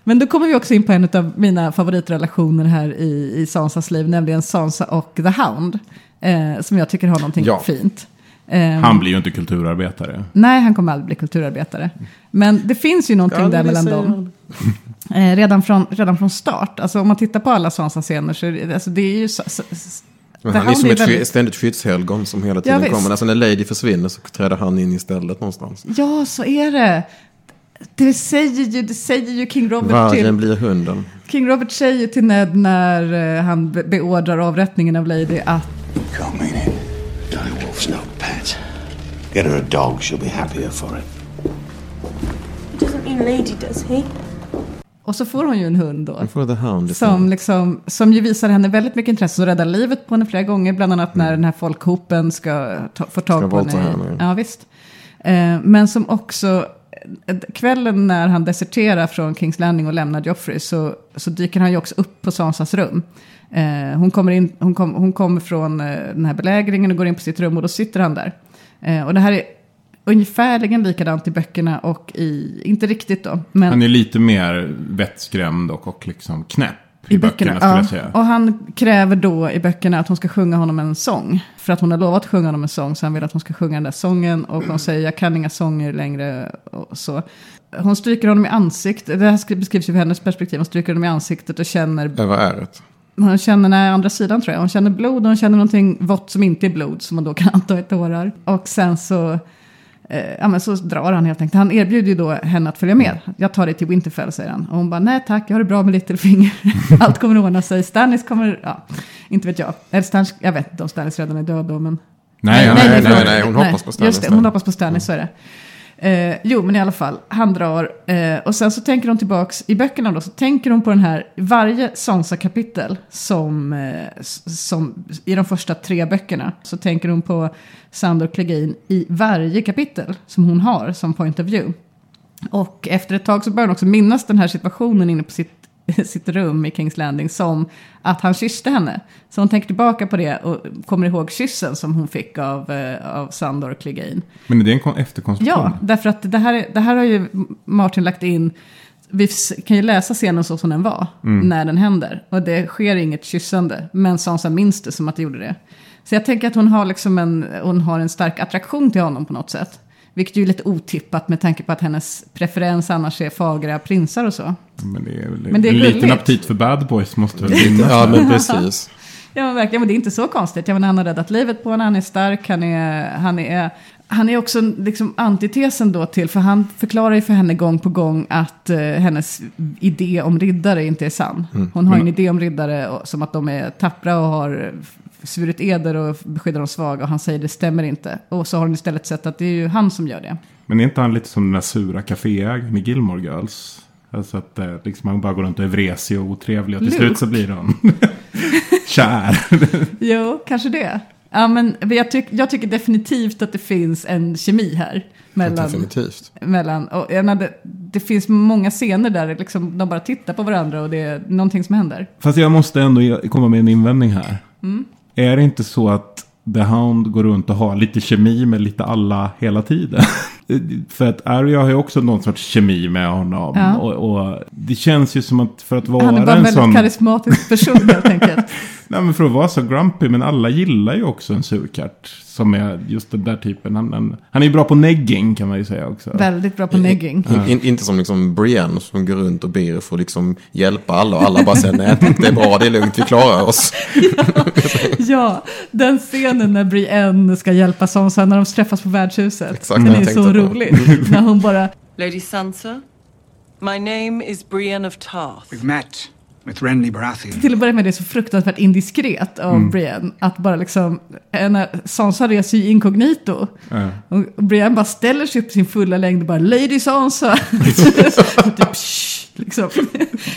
Men då kommer vi också in på en av mina favoritrelationer här i, i Sansas liv, nämligen Sansa och The Hound. Eh, som jag tycker har någonting Ja. fint. Ehm, Han blir ju inte kulturarbetare. Nej, han kommer aldrig bli kulturarbetare. Men det finns ju någonting Ja, där mellan dem. Eh, redan, från, redan från start. Alltså om man tittar på alla Sansa-scener så är det, alltså, det är ju... Så, så, Men han är som ett väldigt... ständigt skyddshelgon som hela tiden visst. kommer. Alltså när Lady försvinner så träder han in istället någonstans. Ja, så är det. Det säger ju, det säger ju King Robert Vargen till... blir hunden. King Robert säger till Ned när eh, han be- beordrar avrättningen av Lady att Can't mean it. Dirty Wolf's no pet. Get her a dog, she'll be happier for it. He doesn't mean Lady, does he? Och så får hon ju en hund då. Hound Som, liksom, som ju visar henne väldigt mycket intresse. Som räddar livet på henne flera gånger. Bland annat när den här folkhopen ska ta, få tag Ska på henne. henne, Ja, visst. Eh, men som också, eh, kvällen när han deserterar från Kings Landing och lämnar Joffrey. Så, så dyker han ju också upp på Sansas rum. Eh, hon, kommer in, hon, kom, hon kommer från eh, den här belägringen och går in på sitt rum. Och då sitter han där. Eh, och det här är ungefärligen likadant i böckerna och i, inte riktigt då. Men Han är lite mer vettskrämd och, och liksom knäpp i, böckerna, skulle ja. jag säga. Och han kräver då i böckerna att hon ska sjunga honom en sång. För att hon har lovat att sjunga honom en sång. Så han vill att hon ska sjunga den där sången. Och hon säger jag kan inga sånger längre. Och så. Hon stryker honom i ansiktet. Det här skri- beskrivs ju ur hennes perspektiv. Hon stryker honom i ansiktet och känner. Över ärret. Hon känner, nej, andra sidan tror jag. Hon känner blod och hon känner någonting vått som inte är blod. Som man då kan anta är tårar. Och sen så. Eh, ja, men så drar han helt enkelt. Han erbjuder ju då henne att följa med. Jag tar dig till Winterfell, säger han. Och hon bara, nej tack, jag har det bra med Littlefinger. Allt kommer att ordna sig. Stannis kommer, ja, inte vet jag. Eller Stannis, jag vet inte om Stannis redan är död då, men... Nej, nej, nej, förlåt. nej, hon hoppas på Stannis Just det, hon hoppas på Stannis, så är det. Eh, jo, men i alla fall, han drar. Eh, och sen så tänker hon tillbaks, i böckerna då, så tänker hon på den här, varje Sansa-kapitel som, eh, som, i de första tre böckerna, så tänker hon på Sandor Clegane i varje kapitel som hon har som point of view. Och efter ett tag så börjar hon också minnas den här situationen inne på sitt, sitt rum i Kings Landing som att han kysste henne. Så hon tänker tillbaka på det och kommer ihåg kyssen som hon fick av, eh, av Sandor Clegane. Men är det en kon- efterkonstruktion? Ja, därför att det här, är- det här har ju Martin lagt in. Vi kan ju läsa scenen så som den var när den händer. Och det sker inget kyssande. Men Sansa minns det som att det gjorde det. Så jag tänker att hon har, liksom en, hon har en stark attraktion till honom på något sätt. Vilket ju är lite otippat med tanke på att hennes preferens annars är fagra prinsar och så. Men det är väl Men det är en liten gulligt. aptit för bad boys måste väl finnas. Ja, men precis. Ja men verkligen, men det är inte så konstigt. Jag menar, han har räddat livet på henne, han är stark, han är, han är, han är också liksom antitesen då till, för han förklarar ju för henne gång på gång att eh, hennes idé om riddare inte är sann. Hon har ju en idé om riddare och, som att de är tappra och har svurit eder och beskyddar de svaga och han säger det stämmer inte. Och så har hon istället sett att det är ju han som gör det. Men är inte han lite som den där sura kaféägaren i Gilmore Girls? Alltså att eh, liksom han bara går runt och är vresig och otrevlig och till Luke. slut så blir han kär. Jo, kanske det. Ja, men jag, tyck, jag tycker definitivt att det finns en kemi här. Mellan, Definitivt. mellan, och menar, det, det finns många scener där liksom, de bara tittar på varandra och det är någonting som händer. Fast jag måste ändå komma med en invändning här. Mm. Är det inte så att The Hound går runt och har lite kemi med lite alla hela tiden? för att Arya har ju också någon sorts kemi med honom. Ja. Och, och det känns ju som att för att vara Han är bara en en väldigt sån... karismatisk person helt enkelt. Nej men för att vara så grumpy, men alla gillar ju också en surkart. Som är just den där typen. Han, han, han är ju bra på negging kan man ju säga också. Väldigt bra på negging. In, in, inte som liksom Brienne som går runt och ber för att liksom hjälpa alla och alla bara säger nej, det är bra, det är lugnt, vi klarar oss. Ja, den scenen när Brienne ska hjälpa Sansa när de träffas på värdshuset. Exakt, den är så rolig. när hon bara, Lady Sansa, my name is Brienne of Tarth. We've met with Renly Baratheon. till att börja med det är så fruktansvärt indiskret av Mm. Brienne. Att bara liksom, när Sansa reser ju inkognito. Ja. Och Brienne bara ställer sig upp i sin fulla längd och bara Lady Sansa. typ, liksom.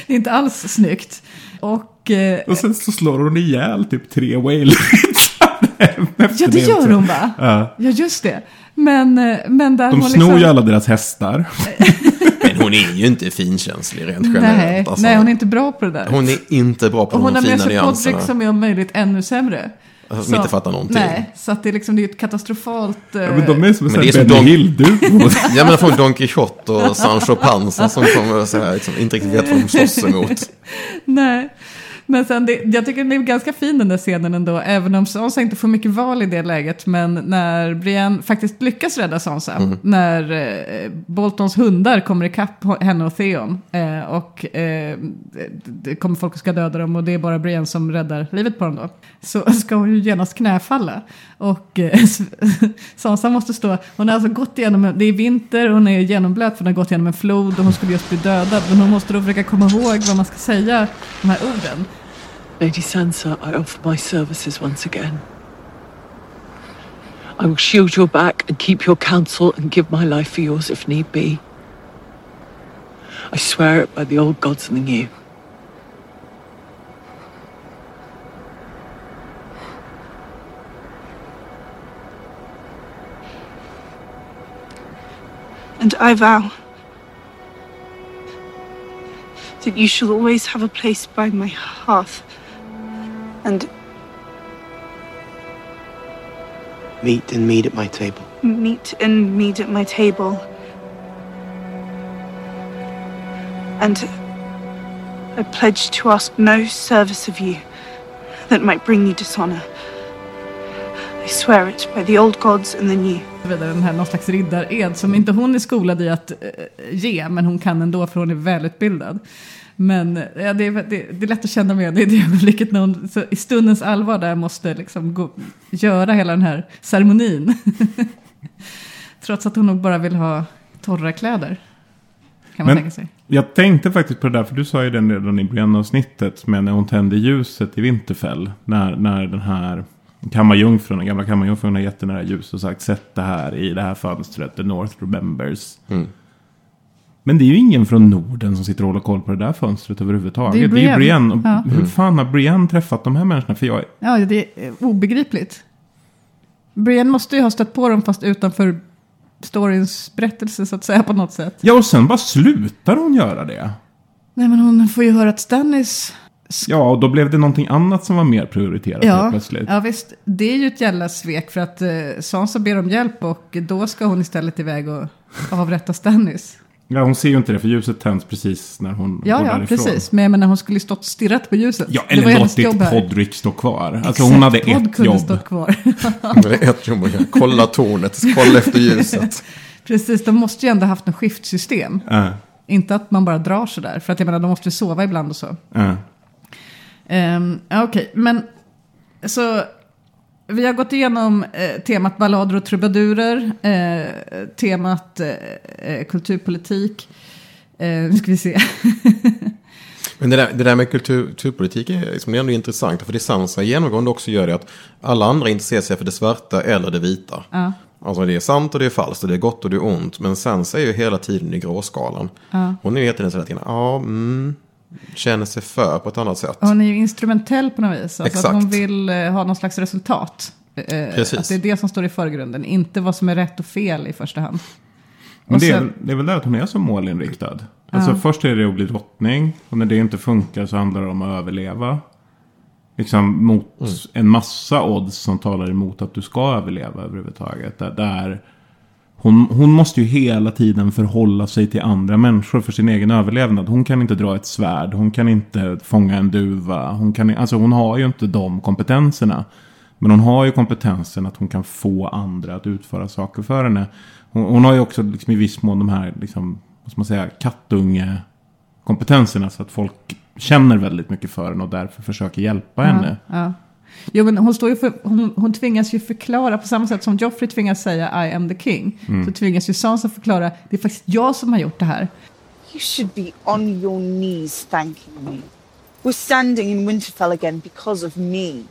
Det är inte alls snyggt. Och... Eh, Och sen så slår hon ihjäl typ tre whale. ja, det gör hon va? Ja. Ja, just det. Men, eh, men där De hon snor liksom... ju alla deras hästar. Men hon är ju inte finkänslig rent generellt. Nej, alltså. nej, hon är inte bra på det där. Hon är inte bra på och hon de har med fina sig nyanserna. Podrick som är om möjligt ännu sämre. Som inte fattar någonting. Nej, så att det är liksom det är ett katastrofalt... eh, Ja, men de är som Men det är en som Benny Don- Hill-duo. Ja men från Don Quixote och Sancho Panza som kommer så här, liksom, inte riktigt vet vad de slåss emot. Nej. Men sen, det, jag tycker den är ganska fin den där scenen ändå, även om Sansa inte får mycket val i det läget. Men när Brienne faktiskt lyckas rädda Sansa, Mm. när eh, Boltons hundar kommer ikapp henne och Theon. Eh, och eh, det, det kommer folk att ska döda dem och det är bara Brienne som räddar livet på dem då. Så ska hon ju genast knäfalla. Och eh, Sansa måste stå, hon har alltså gått igenom, det är vinter, hon är genomblöt för hon har gått igenom en flod och hon skulle just bli dödad. Men hon måste då försöka komma ihåg vad man ska säga, de här orden. Lady Sansa, I offer my services once again. I will shield your back and keep your counsel and give my life for yours if need be. I swear it by the old gods and the new. And I vow that you shall always have a place by my hearth. And Meet and meet at my table. meat and mead at my table. And I pledge to ask no service of you that might bring you dishonor. I swear it by the old gods and the new. vidare, den här någon slags riddared som inte hon är skolad i att eh, ge, men hon kan ändå för hon är välutbildad. Men ja, det, är, det, det är lätt att känna med det i det ögonblicket när hon så, i stundens allvar där måste liksom gå, göra hela den här ceremonin. Trots att hon nog bara vill ha torra kläder. Kan man Men tänka sig. jag tänkte faktiskt på det där, för du sa ju den redan i början av snittet. Men när hon tände ljuset i Vinterfell. När, när den här kammarjungfrun, den gamla kammarjungfrun har gett den här ljus och sagt sätt det här i det här fönstret. The North remembers. Mm. Men det är ju ingen från Norden som sitter och håller koll på det där fönstret överhuvudtaget. Det är Det är ju Brienne. Ja. Hur fan har Brienne träffat de här människorna? För jag, Ja, det är eh, obegripligt. Brienne måste ju ha stött på dem fast utanför storyns berättelse så att säga på något sätt. ja, och sen bara slutar hon göra det. Nej men hon får ju höra att Stannis Ja, och då blev det någonting annat som var mer prioriterat Ja, plötsligt. ja visst. Det är ju ett jävla svek för att eh, Sansa ber om hjälp och då ska hon istället iväg och avrätta Stannis. Ja, hon ser ju inte det för ljuset tänds precis när hon Ja, går ja, därifrån. precis. Men jag menar hon skulle stått och stirrat på ljuset. Ja, eller låtit. Podrick stå kvar. Alltså Exakt, hon hade ett kunde jobb. stått kvar. Ett jobb, kan kolla tornet, kolla efter ljuset. precis, de måste ju ändå haft något skiftsystem. Ja, Inte att man bara drar sådär. För att jag menar, de måste ju sova ibland och så. ja. Um, Okej, men så vi har gått igenom eh, temat ballader och trubadurer, eh, temat eh, eh, kulturpolitik. Eh, nu ska vi se. Men det där, det där med kultur, kulturpolitik är, liksom, det är ändå intressant. För det Sansa genomgående också gör det att alla andra intresserar sig för det svarta eller det vita. Ja. Alltså det är sant och det är falskt och det är gott och det är ont. Men Sansa är ju hela tiden i gråskalan. Ja. Hon är ju hela tiden så tiden, ja, mm, känner sig för på ett annat sätt. Hon är ju instrumentell på något vis. Alltså Exakt. att hon vill eh, ha någon slags resultat. Eh, Precis. Att det är det som står i förgrunden, inte vad som är rätt och fel i första hand. Men det, är, det är väl där att hon är så målinriktad. Alltså Ja. först är det att bli drottning. Och när det inte funkar så handlar det om att överleva. Liksom mot Mm. en massa odds som talar emot att du ska överleva överhuvudtaget. Där, där hon, hon måste ju hela tiden förhålla sig till andra människor för sin egen överlevnad. Hon kan inte dra ett svärd, hon kan inte fånga en duva. Hon, kan, alltså hon har ju inte de kompetenserna. Men hon har ju kompetensen att hon kan få andra att utföra saker för henne. Hon, hon har ju också liksom i viss mån de här, liksom, vad ska man säga, kattunge-kompetenserna. Så att folk känner väldigt mycket för henne och därför försöker hjälpa henne. Ja. Jo, men hon, står ju för, hon, hon tvingas ju förklara, på samma sätt som Joffrey tvingas säga I am the king, Mm. så tvingas ju Sansa förklara, det är faktiskt jag som har gjort det här. You should be on your knees thanking me. We're standing in Winterfell again because of me.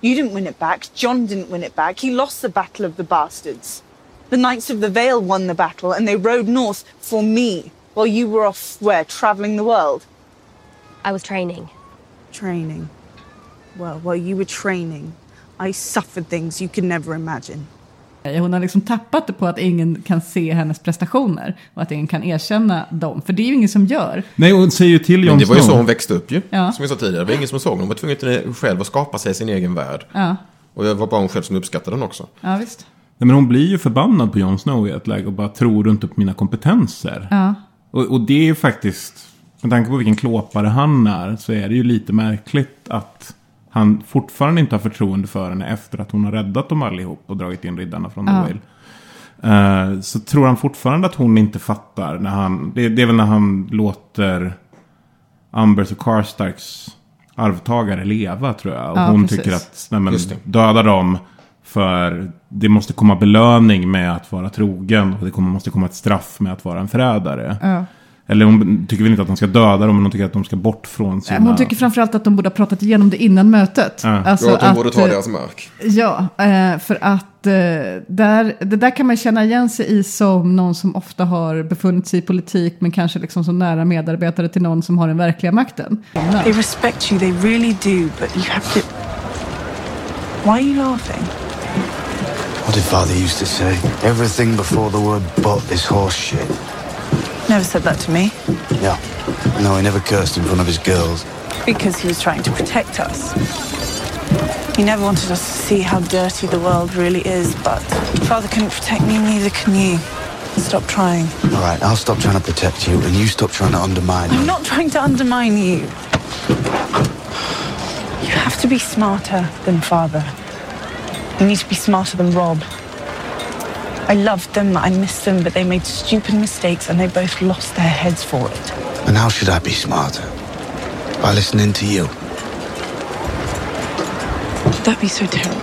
You didn't win it back. John didn't win it back. He lost the Battle of the Bastards. The Knights of the Vale won the battle and they rode north for me while you were off where, traveling the world? I was training. Training. Well, while you were training, I suffered things you could never imagine. Hon har liksom tappat det på att ingen kan se hennes prestationer och att ingen kan erkänna dem. För det är ju ingen som gör. Nej, hon säger ju till Jon Men det var ju så hon växte upp ju. Ja. Som jag sa tidigare. Det var ingen som såg henne. Hon var tvungen till själv att skapa sig sin egen värld. Ja, Och det var bara hon själv som uppskattade den också. ja visst. Nej, men hon blir ju förbannad på Jon Snow i ett läge och bara tror du inte på mina kompetenser? Ja. Och, och det är ju faktiskt, med tanke på vilken klåpare han är, så är det ju lite märkligt att han fortfarande inte har förtroende för henne efter att hon har räddat dem allihop och dragit in riddarna från The Ja. Whale. Eh, så tror han fortfarande att hon inte fattar när han, det, det är väl när han låter Ambers och Karstarks arvtagare leva tror jag. Och Ja, hon precis. tycker att, nej men, döda dem. För det måste komma belöning med att vara trogen. Och det kommer, måste komma ett straff med att vara en förrädare. Ja. Eller hon tycker väl inte att de ska döda dem, men hon tycker att de ska bort från sina... Men Hon tycker framförallt att de borde ha pratat igenom det innan mötet. Ja. Alltså att de borde ta eh, deras mark. Ja, eh, för att eh, där, det där kan man känna igen sig i som någon som ofta har befunnit sig i politik men kanske liksom som nära medarbetare till någon som har den verkliga makten. They respect you, they really do, but you have to. Why are you laughing? What did Father used to say? Everything before the word but is horse shit. Never said that to me. Yeah. No, he never cursed in front of his girls. Because he was trying to protect us. He never wanted us to see how dirty the world really is, but Father couldn't protect me, neither can you. Stop trying. All right, I'll stop trying to protect you, and you stop trying to undermine me. I'm not trying to undermine you. You have to be smarter than Father. You need to be smarter than Rob. I loved them, I missed them, but they made stupid mistakes and they both lost their heads for it. And how should I be smarter? By listening to you. That'd be so terrible.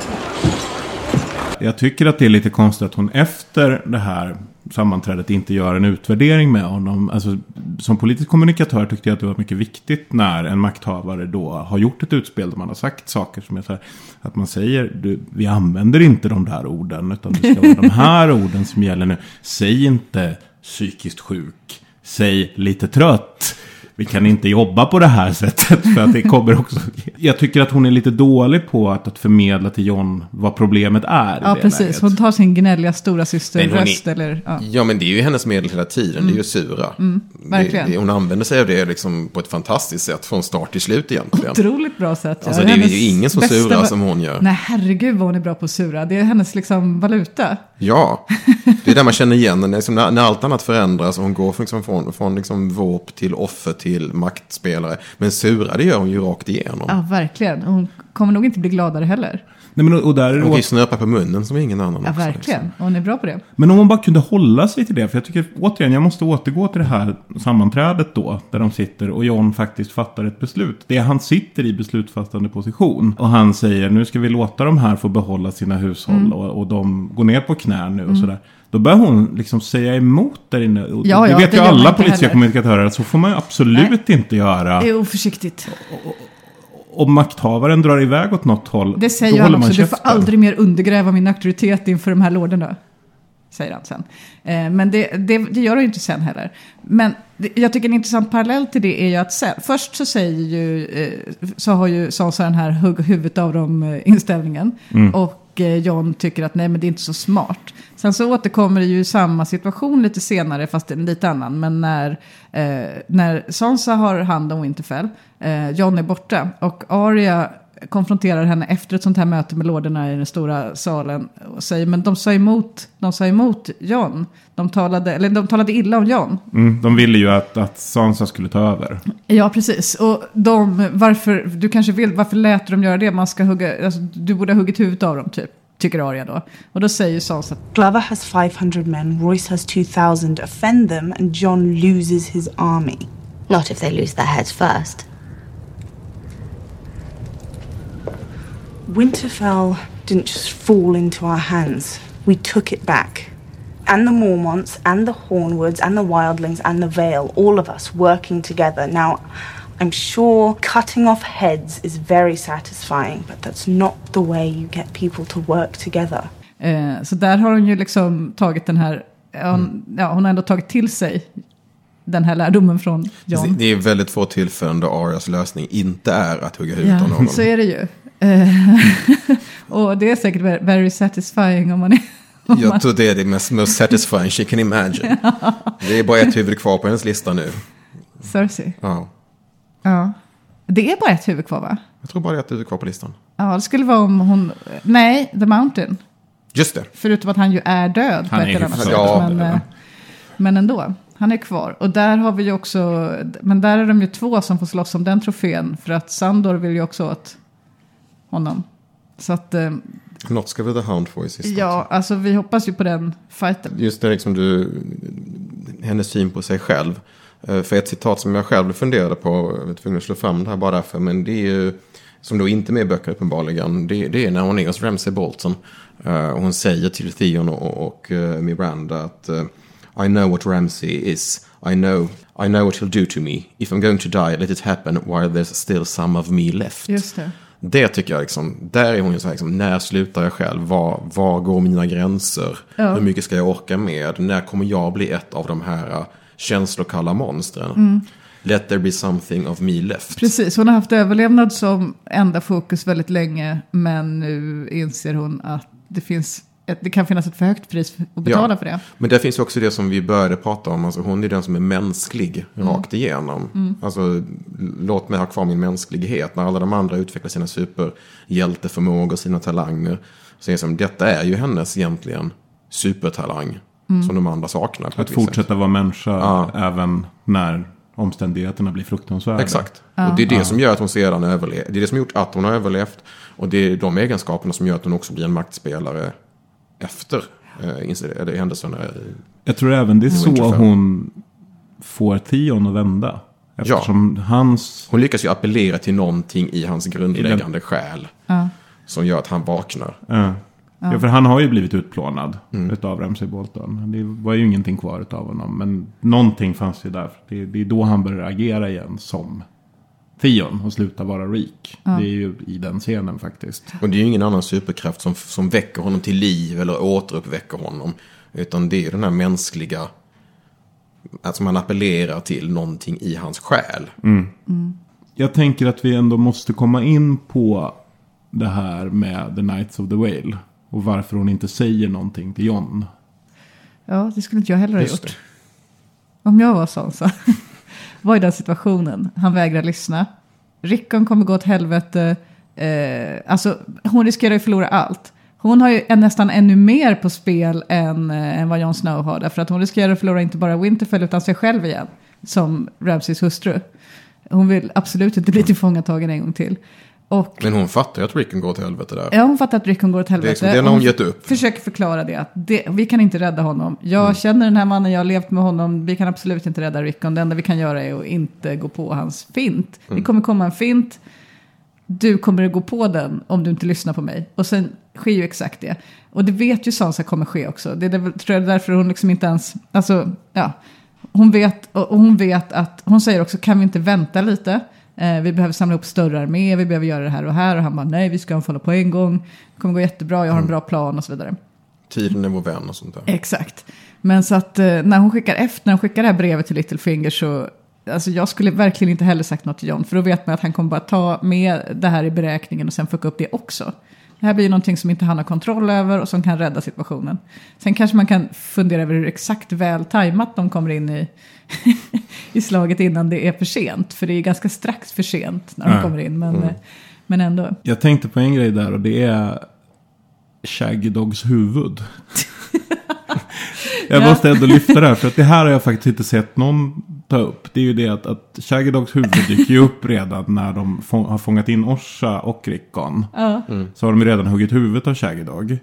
Jag tycker att det är lite konstigt att hon efter det här sammanträdet inte gör en utvärdering med honom. Alltså, som politisk kommunikatör tyckte jag att det var mycket viktigt när en makthavare då har gjort ett utspel där man har sagt saker som är så här. Att man säger, du, vi använder inte de där orden utan det ska vara de här orden som gäller nu. Säg inte psykiskt sjuk, säg lite trött. Vi kan inte jobba på det här sättet för att det kommer också... Jag tycker att hon är lite dålig på att, att förmedla till John vad problemet är. Ja, precis. läget. Hon tar sin gnälliga stora Men hon är- systerröst eller... Ja. Ja, men det är ju hennes medel hela tiden. Det är ju sura. Mm, verkligen. Det, det, hon använder sig av det liksom på ett fantastiskt sätt från start till slut egentligen. Otroligt bra sätt. Alltså, Ja, det är ju ingen som bästa surar som hon gör. Nej, herregud vad hon är bra på att sura. Det är hennes liksom valuta. Ja, det är där man känner igen henne. Liksom när, när allt annat förändras och hon går liksom från, från liksom våp till offer till maktspelare. Men sura, det gör hon ju rakt igenom. Ja, verkligen. Hon kommer nog inte bli gladare heller. Nej, men, och där är Hon kan ju snöpa på munnen som ingen annan Ja, också. verkligen. Hon är bra på det. Men om man bara kunde hålla sig till det. För jag tycker återigen, jag måste återgå till det här sammanträdet då. Där de sitter och John faktiskt fattar ett beslut. Det är han sitter i beslutsfattande position. Och han säger nu ska vi låta de här få behålla sina hushåll. Mm. Och, och de går ner på knä nu och Mm. sådär. Då börjar hon liksom säga emot där inne. Och Ja, det ja, vet det ju alla politiska kommunikatörer. att Så får man ju absolut inte göra. Det är oförsiktigt. Om makthavaren drar iväg åt något håll. Det då säger han håller man också. Du får aldrig mer undergräva min auktoritet inför de här lorderna. Säger han sen. Eh, men det, det, det gör han ju inte sen heller. Men jag tycker en intressant parallell till det är ju att sen, först så säger ju, eh, så har ju Sansa den här hugg huvudet av dem eh, inställningen. Mm. Och Eh, John tycker att nej men det är inte så smart. Sen så återkommer det ju i samma situation lite senare, fast en lite annan. Men när, eh, när Sansa har hand om Winterfell, eh, John är borta och Arya konfronterar henne efter ett sånt här möte med lorderna i den stora salen. Och säger, men de sa emot, de sa emot John. De talade, eller de talade illa om John. Mm, de ville ju att, att Sansa skulle ta över. Ja, precis. Och de, varför, du kanske vill, varför lät de göra det? Man ska hugga, alltså, du borde ha huggit huvudet av dem, typ. Tycker Arya då. Och då säger Sansa, Glover has 500 men, Royce has 2,000. Offend them, and John loses his army. Not if they lose their heads first. Winterfell didn't just fall into our hands. We took it back. And the Mormonts, and the Hornwoods, and the Wildlings, and the Vale, all of us working together. Now, I'm sure cutting off heads is very satisfying, but that's not the way you get people to work together. eh, så där har hon ju liksom tagit den här, hon, ja, hon har ändå tagit till sig den här lärdomen från John. Det är väldigt få tillfällen då Arias lösning inte är att hugga huvudet av Ja, någon. så är det ju. Eh, och det är säkert very, satisfying om man är... Om man, Jag tror det är det mest, most satisfying she can imagine. Det är bara ett huvud kvar på hennes lista nu. Cersei. Ja. Ja. Det är bara ett huvud kvar va? Jag tror bara det är ett huvud kvar på listan. Ja, det skulle vara om hon... Nej, The Mountain. Just det. Förutom att han ju är död Han på är ett eller annat sätt. död. men, Ja. eh, men ändå, han är kvar. Och där har vi ju också... Men där är de ju två som får slåss om den trofén. För att Sandor vill ju också åt honom. Så att... eh, Något ska väl The Hound få i sista. Ja, alltså vi hoppas ju på den fighten. Just det, liksom du, hennes syn på sig själv. Eh, För ett citat som jag själv funderade på, jag var tvungen att slå fram det här bara därför, men det är ju, som då inte är med i böcker uppenbarligen, det, det är när hon är hos Ramsay Bolton. Eh, Och hon säger till Theon och, och eh, Miranda att eh, I know what Ramsay is. I know, I know what he'll do to me. If I'm going to die, let it happen while there's still some of me left. Just det. Det tycker jag liksom, där är hon ju så här liksom, när slutar jag själv? Var, var går mina gränser? Ja. Hur mycket ska jag orka med? När kommer jag bli ett av de här uh, känslokalla monstren? Mm. Let there be something of me left. Precis, hon har haft överlevnad som enda fokus väldigt länge. Men nu inser hon att det, finns ett, det kan finnas ett för högt pris att betala Ja. för det. Men det finns ju också det som vi började prata om. Alltså hon är den som är mänsklig Mm. rakt igenom. Mm. Alltså låt mig ha kvar min mänsklighet. När alla de andra utvecklar sina superhjälteförmågor, sina talanger. Så är det som, detta är ju hennes egentligen supertalang. Mm. Som de andra saknar. på Att fortsätta vara människa Ja. även när omständigheterna blir fruktansvärda. Exakt. Ja. Och det är det Ja. som gör att hon sedan överlever. Det är det som gjort att hon har överlevt. Och det är de egenskaperna som gör att hon också blir en maktspelare efter eh, händelserna. i- Jag tror även det är så Winterfell. hon får Theon att vända. Eftersom hans... Hon lyckas ju appellera till någonting i hans grundläggande själ. Ja. Som gör att han vaknar. Ja. Ja. Ja, för han har ju blivit utplånad Mm. utav Ramsay Bolton. Det var ju ingenting kvar utav honom. Men någonting fanns ju där. Det, det är då han börjar agera igen som Theon och slutar vara Reek. Ja. Det är ju i den scenen faktiskt. Och det är ju ingen annan superkraft som, som väcker honom till liv eller återuppväcker honom. Utan det är den här mänskliga, alltså man appellerar till någonting i hans själ. Mm. Mm. Jag tänker att vi ändå måste komma in på det här med The Knights of the Whale. Och varför hon inte säger någonting till John. Ja, det skulle inte jag heller ha Just gjort. Om jag var sån så. var i den situationen. Han vägrar lyssna. Rickon kommer gå åt helvete. Eh, alltså, hon riskerar ju att förlora allt. Hon har ju nästan ännu mer på spel än, eh, än vad Jon Snow har. Därför att hon riskerar att förlora inte bara Winterfell utan sig själv igen. Som Ramsays hustru. Hon vill absolut inte bli tillfångatagen en gång till. Och Men hon fattar ju att Rickon går till helvete där. Ja, hon fattar att Rickon går åt Det är helvete. liksom- det är när hon gett upp. försöker förklara det. Att det, vi kan inte rädda honom. Jag Mm. känner den här mannen, jag har levt med honom. Vi kan absolut inte rädda Rickon. Det enda vi kan göra är att inte gå på hans fint. Det Mm. kommer komma en fint. Du kommer att gå på den om du inte lyssnar på mig. Och sen sker ju exakt det. Och det vet ju Sansa kommer ske också. Det är där- tror jag därför hon liksom inte ens... Alltså, ja. Hon vet, och hon vet att... Hon säger också, kan vi inte vänta lite? Eh, vi behöver samla upp större armé, vi behöver göra det här och här. Och han bara, nej vi ska anfalla på en gång. Det kommer gå jättebra, jag har en bra plan och så vidare. Tiden är vår vän och sånt där. Exakt. Men så att eh, när hon skickar efter, när hon skickar det här brevet till Littlefinger så, alltså jag skulle verkligen inte heller sagt något till John, för då vet man att han kommer bara ta med det här i beräkningen och sen fucka upp det också. Det här blir ju någonting som inte han har kontroll över och som kan rädda situationen. Sen kanske man kan fundera över hur exakt väl tajmat de kommer in i, i slaget innan det är för sent. För det är ganska strax för sent när de Ja. kommer in. Men, Mm. eh, Men ändå. Jag tänkte på en grej där och det är Shaggy Dogs huvud. jag Ja. måste ändå lyfta det här för att det här har jag faktiskt inte sett någon ta upp. Det är ju det att, att Shaggy Dogs huvud dyker ju upp redan när de få, har fångat in Orsa och Rickon. Ja. Så har de ju redan huggit huvudet av Shaggy Dog.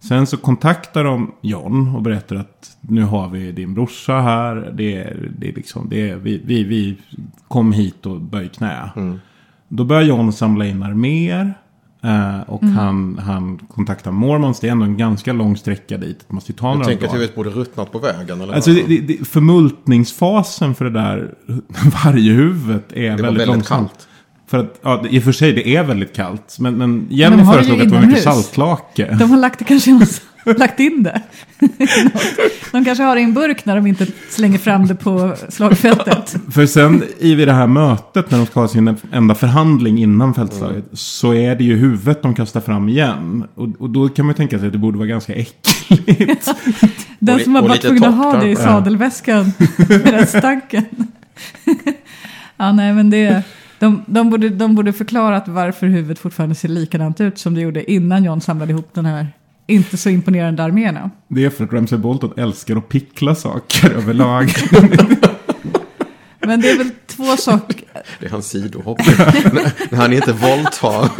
Sen så kontaktar de John och berättar att nu har vi din brorsa här. Det är, det är liksom, det är, vi, vi, vi kom hit och böj knä. Då börjar John samla in arméer. eh, och Mm. han, han kontaktar Mormons. Det är ändå en ganska lång sträcka dit. Det måste ju ta några tänker att dagar. huvudet borde ruttnat på vägen? Eller Alltså det, det, förmultningsfasen för det där varghuvudet är var väldigt, väldigt långsamt. kallt. För att, ja, i och för sig det är väldigt kallt. Men, men Jenny föreslog att det var mycket saltlake. De har lagt det kanske i någon- lagt in det. de kanske har det i en burk när de inte slänger fram det på slagfältet. För sen i det här mötet när de ska ha sin enda förhandling innan fältslaget. Så är det ju huvudet de kastar fram igen. Och, och då kan man tänka sig att det borde vara ganska äckligt. Den som har varit tvungen att ha det i sadelväskan med den stanken. ja, nej, men det, de, de, borde, de borde förklarat varför huvudet fortfarande ser likadant ut som det gjorde innan John samlade ihop den här inte så imponerande arméerna. Det är för att Ramsay Bolton älskar att pickla saker överlag. Men det är väl två saker. Det är hans sidohopp. när, han inte våldtar.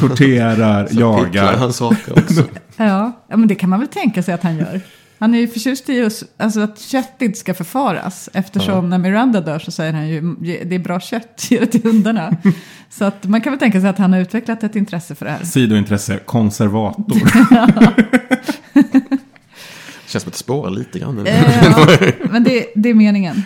Torterar, så jagar. han saker också. Ja, ja, men det kan man väl tänka sig att han gör. Han är ju förtjust i just, alltså att kött inte ska förfaras. Eftersom Ja. när Miranda dör så säger han ju "Ge- det är bra kött, ge det till hundarna. så att man kan väl tänka sig att han har utvecklat ett intresse för det här. Sidointresse, konservator. Känns som att det spårar lite grann. Eh, ja, men det, det är meningen.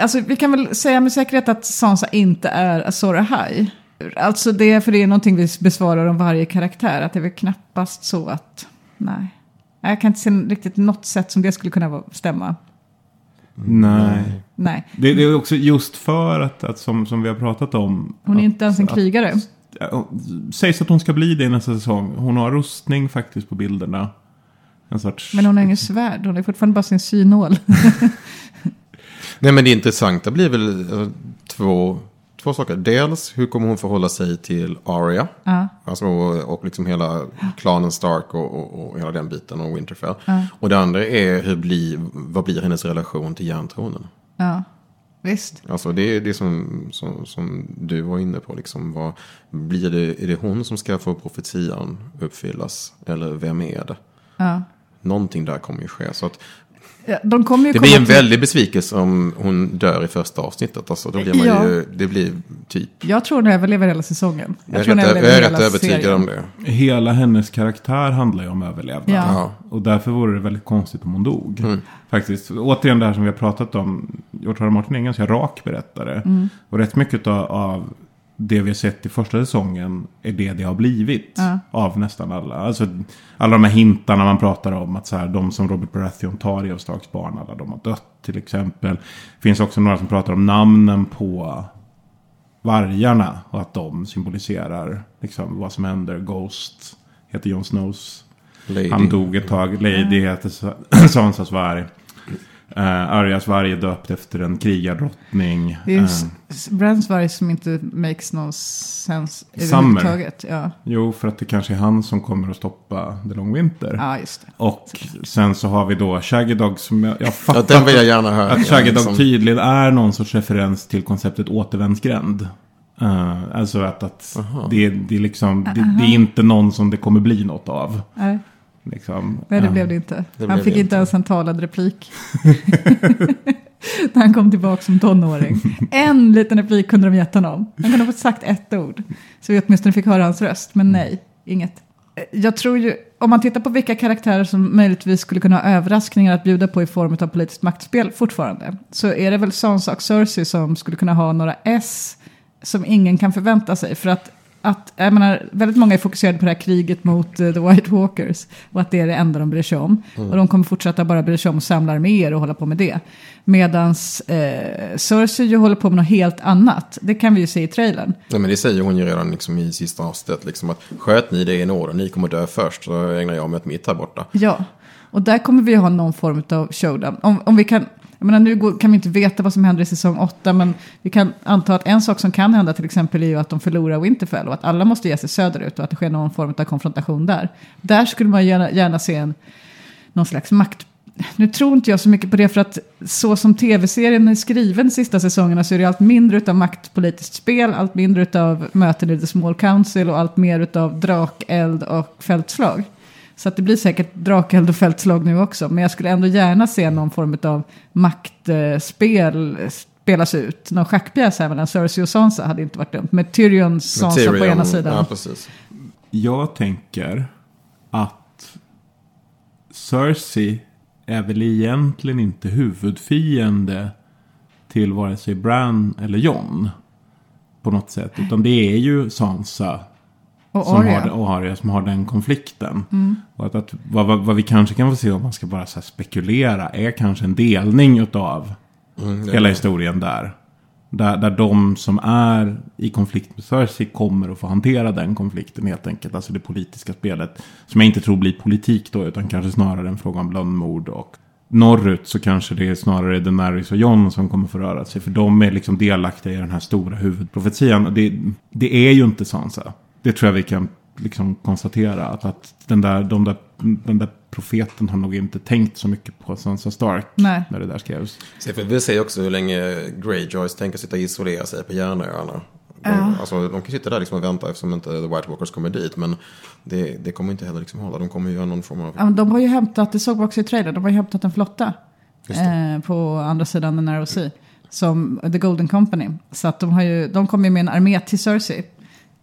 Alltså, vi kan väl säga med säkerhet att Sansa inte är Azor Ahai. Alltså det, för det är någonting vi besvarar om varje karaktär. Att det är väl knappast så att, nej. Jag kan inte se riktigt något sätt som det skulle kunna stämma. Nej. Nej. Det, det är också just för att, att som, som vi har pratat om. Hon är att- inte ens en att- krigare. Ja, Sägs att hon ska bli det i nästa säsong. Hon har rustning faktiskt på bilderna. En sorts... Men hon har ingen svärd, hon är fortfarande bara sin synål. Nej men det intressanta blir väl eh, två, två saker. Dels hur kommer hon förhålla sig till Arya. Ja. Alltså, och, och liksom hela klanen Stark och, och, och hela den biten och Winterfell. Ja. Och det andra är hur blir, vad blir hennes relation till järntronen. ja, visst. Alltså det är det som, som, som du var inne på. Liksom, vad, blir det, är det hon som ska få profetian uppfyllas? Eller vem är det? Ja. Någonting där kommer ju ske. Så att de kommer ju det blir en till- väldig besvikelse om hon dör i första avsnittet. Alltså, då blir man Ja. ju, det blir typ... Jag tror hon överlever hela säsongen. Jag är tror rätt- jag är hela rätt övertygad serien. om det. Hela hennes karaktär handlar ju om överlevnad. Ja. Ja. Och därför vore det väldigt konstigt om hon dog. Mm. Faktiskt. Återigen det här som vi har pratat om. George. R. Martin är en ganska rak berättare. Mm. Och rätt mycket av, av det vi har sett i första säsongen är det det har blivit. Ja. Av nästan alla. Alltså, alla de här hintarna man pratar om. Att så här, de som Robert Baratheon tar i av Starks barn. Alla de har dött till exempel. Det finns också några som pratar om namnen på vargarna. Och att de symboliserar liksom, vad som händer. Ghost heter Jon Snows. Lady. Han dog ett tag. Lady heter Sa- Sansas varg. Uh, Arjas varg är döpt efter en krigardrottning. Det är ju Brands varg som inte makes no sense Summer. överhuvudtaget. Ja. Jo, för att det kanske är han som kommer att stoppa The Long Winter. Ja, just det. Och sen så har vi då Shaggy Dog som jag, jag fattar. den vill jag gärna höra. Att Shaggy Ja, Dog liksom. tydligen är någon sorts referens till konceptet återvändsgränd. Uh, alltså att, att det, det, är liksom, det, det är inte någon som det kommer bli något av. Nej, Liksom. nej det Eh, blev det inte. det han fick inte inte. ens en talad replik. När han kom tillbaka som tonåring. En liten replik kunde de gett honom. Han kunde ha fått sagt ett ord. Så vi åtminstone fick höra hans röst. Men nej, inget. Jag tror ju, om man tittar på vilka karaktärer som möjligtvis skulle kunna ha överraskningar att bjuda på i form av politiskt maktspel fortfarande. Så är det väl Sansa och Cersei som skulle kunna ha några S som ingen kan förvänta sig. För att, att jag menar, väldigt många är fokuserade på det här kriget mot eh, The White Walkers. Och att det är det enda de bryr sig om. Och de kommer fortsätta bara bry sig om att samla arméer och hålla på med det. Medan eh, Cersei ju håller på med något helt annat. Det kan vi ju se i trailern. Nej, men det säger hon ju redan liksom i sista avsnittet. Liksom att sköt ni det i nåden, ni kommer dö först. Så ägnar jag mig åt mitt här borta. Ja, och där kommer vi ha någon form av showdown. Om, om vi kan, jag menar, nu går, kan vi inte veta vad som händer i säsong åtta, men vi kan anta att en sak som kan hända till exempel är ju att de förlorar Winterfell och att alla måste ge sig söderut och att det sker någon form av konfrontation där. Där skulle man gärna, gärna se en, någon slags makt... Nu tror inte jag så mycket på det för att så som tv-serien är skriven de sista säsongerna så är det allt mindre utav maktpolitiskt spel, allt mindre utav möten i The Small Council och allt mer utav drakeld och fältslag. Så att det blir säkert drakeld och fältslag nu också. Men jag skulle ändå gärna se någon form av maktspel spelas ut. Någon schackpjäs här mellan Cersei och Sansa hade inte varit dumt. Med Tyrion och Sansa Tyrion, på ena sidan. Ja, precis. Jag tänker att Cersei är väl egentligen inte huvudfiende till vare sig Bran eller Jon. På något sätt. Utan det är ju Sansa Och som har, och Arya som har den konflikten. Mm. Och att, att, vad, vad, vad vi kanske kan få se om man ska bara så här spekulera är kanske en delning utav Mm, hela historien där. Där, där de som är i konflikt med Cersei kommer att få hantera den konflikten helt enkelt. Alltså det politiska spelet. Som jag inte tror blir politik då, utan kanske snarare en fråga om lönnmord. Och norrut så kanske det är snarare Daenerys och Jon som kommer få röra sig. För de är liksom delaktiga i den här stora huvudprofetian. Och det, det är ju inte Sansa. Det tror jag vi kan liksom konstatera. Att, att den, där, de där, den där profeten har nog inte tänkt så mycket på Sansa Stark. Nej. När det där skrevs. Se, för vi ser också hur länge Greyjoys tänker sitta och isolera sig på Järnöarna. De, Ja. alltså, de kan sitta där liksom och vänta eftersom inte The White Walkers kommer dit. Men det, det kommer inte heller liksom hålla. De kommer göra någon form av... Ja, men de har ju hämtat, det såg vi också i trailern, de har ju hämtat en flotta. Eh, på andra sidan the Narrow Sea. Som The Golden Company. Så att de, har ju, de kommer ju med en armé till Cersei.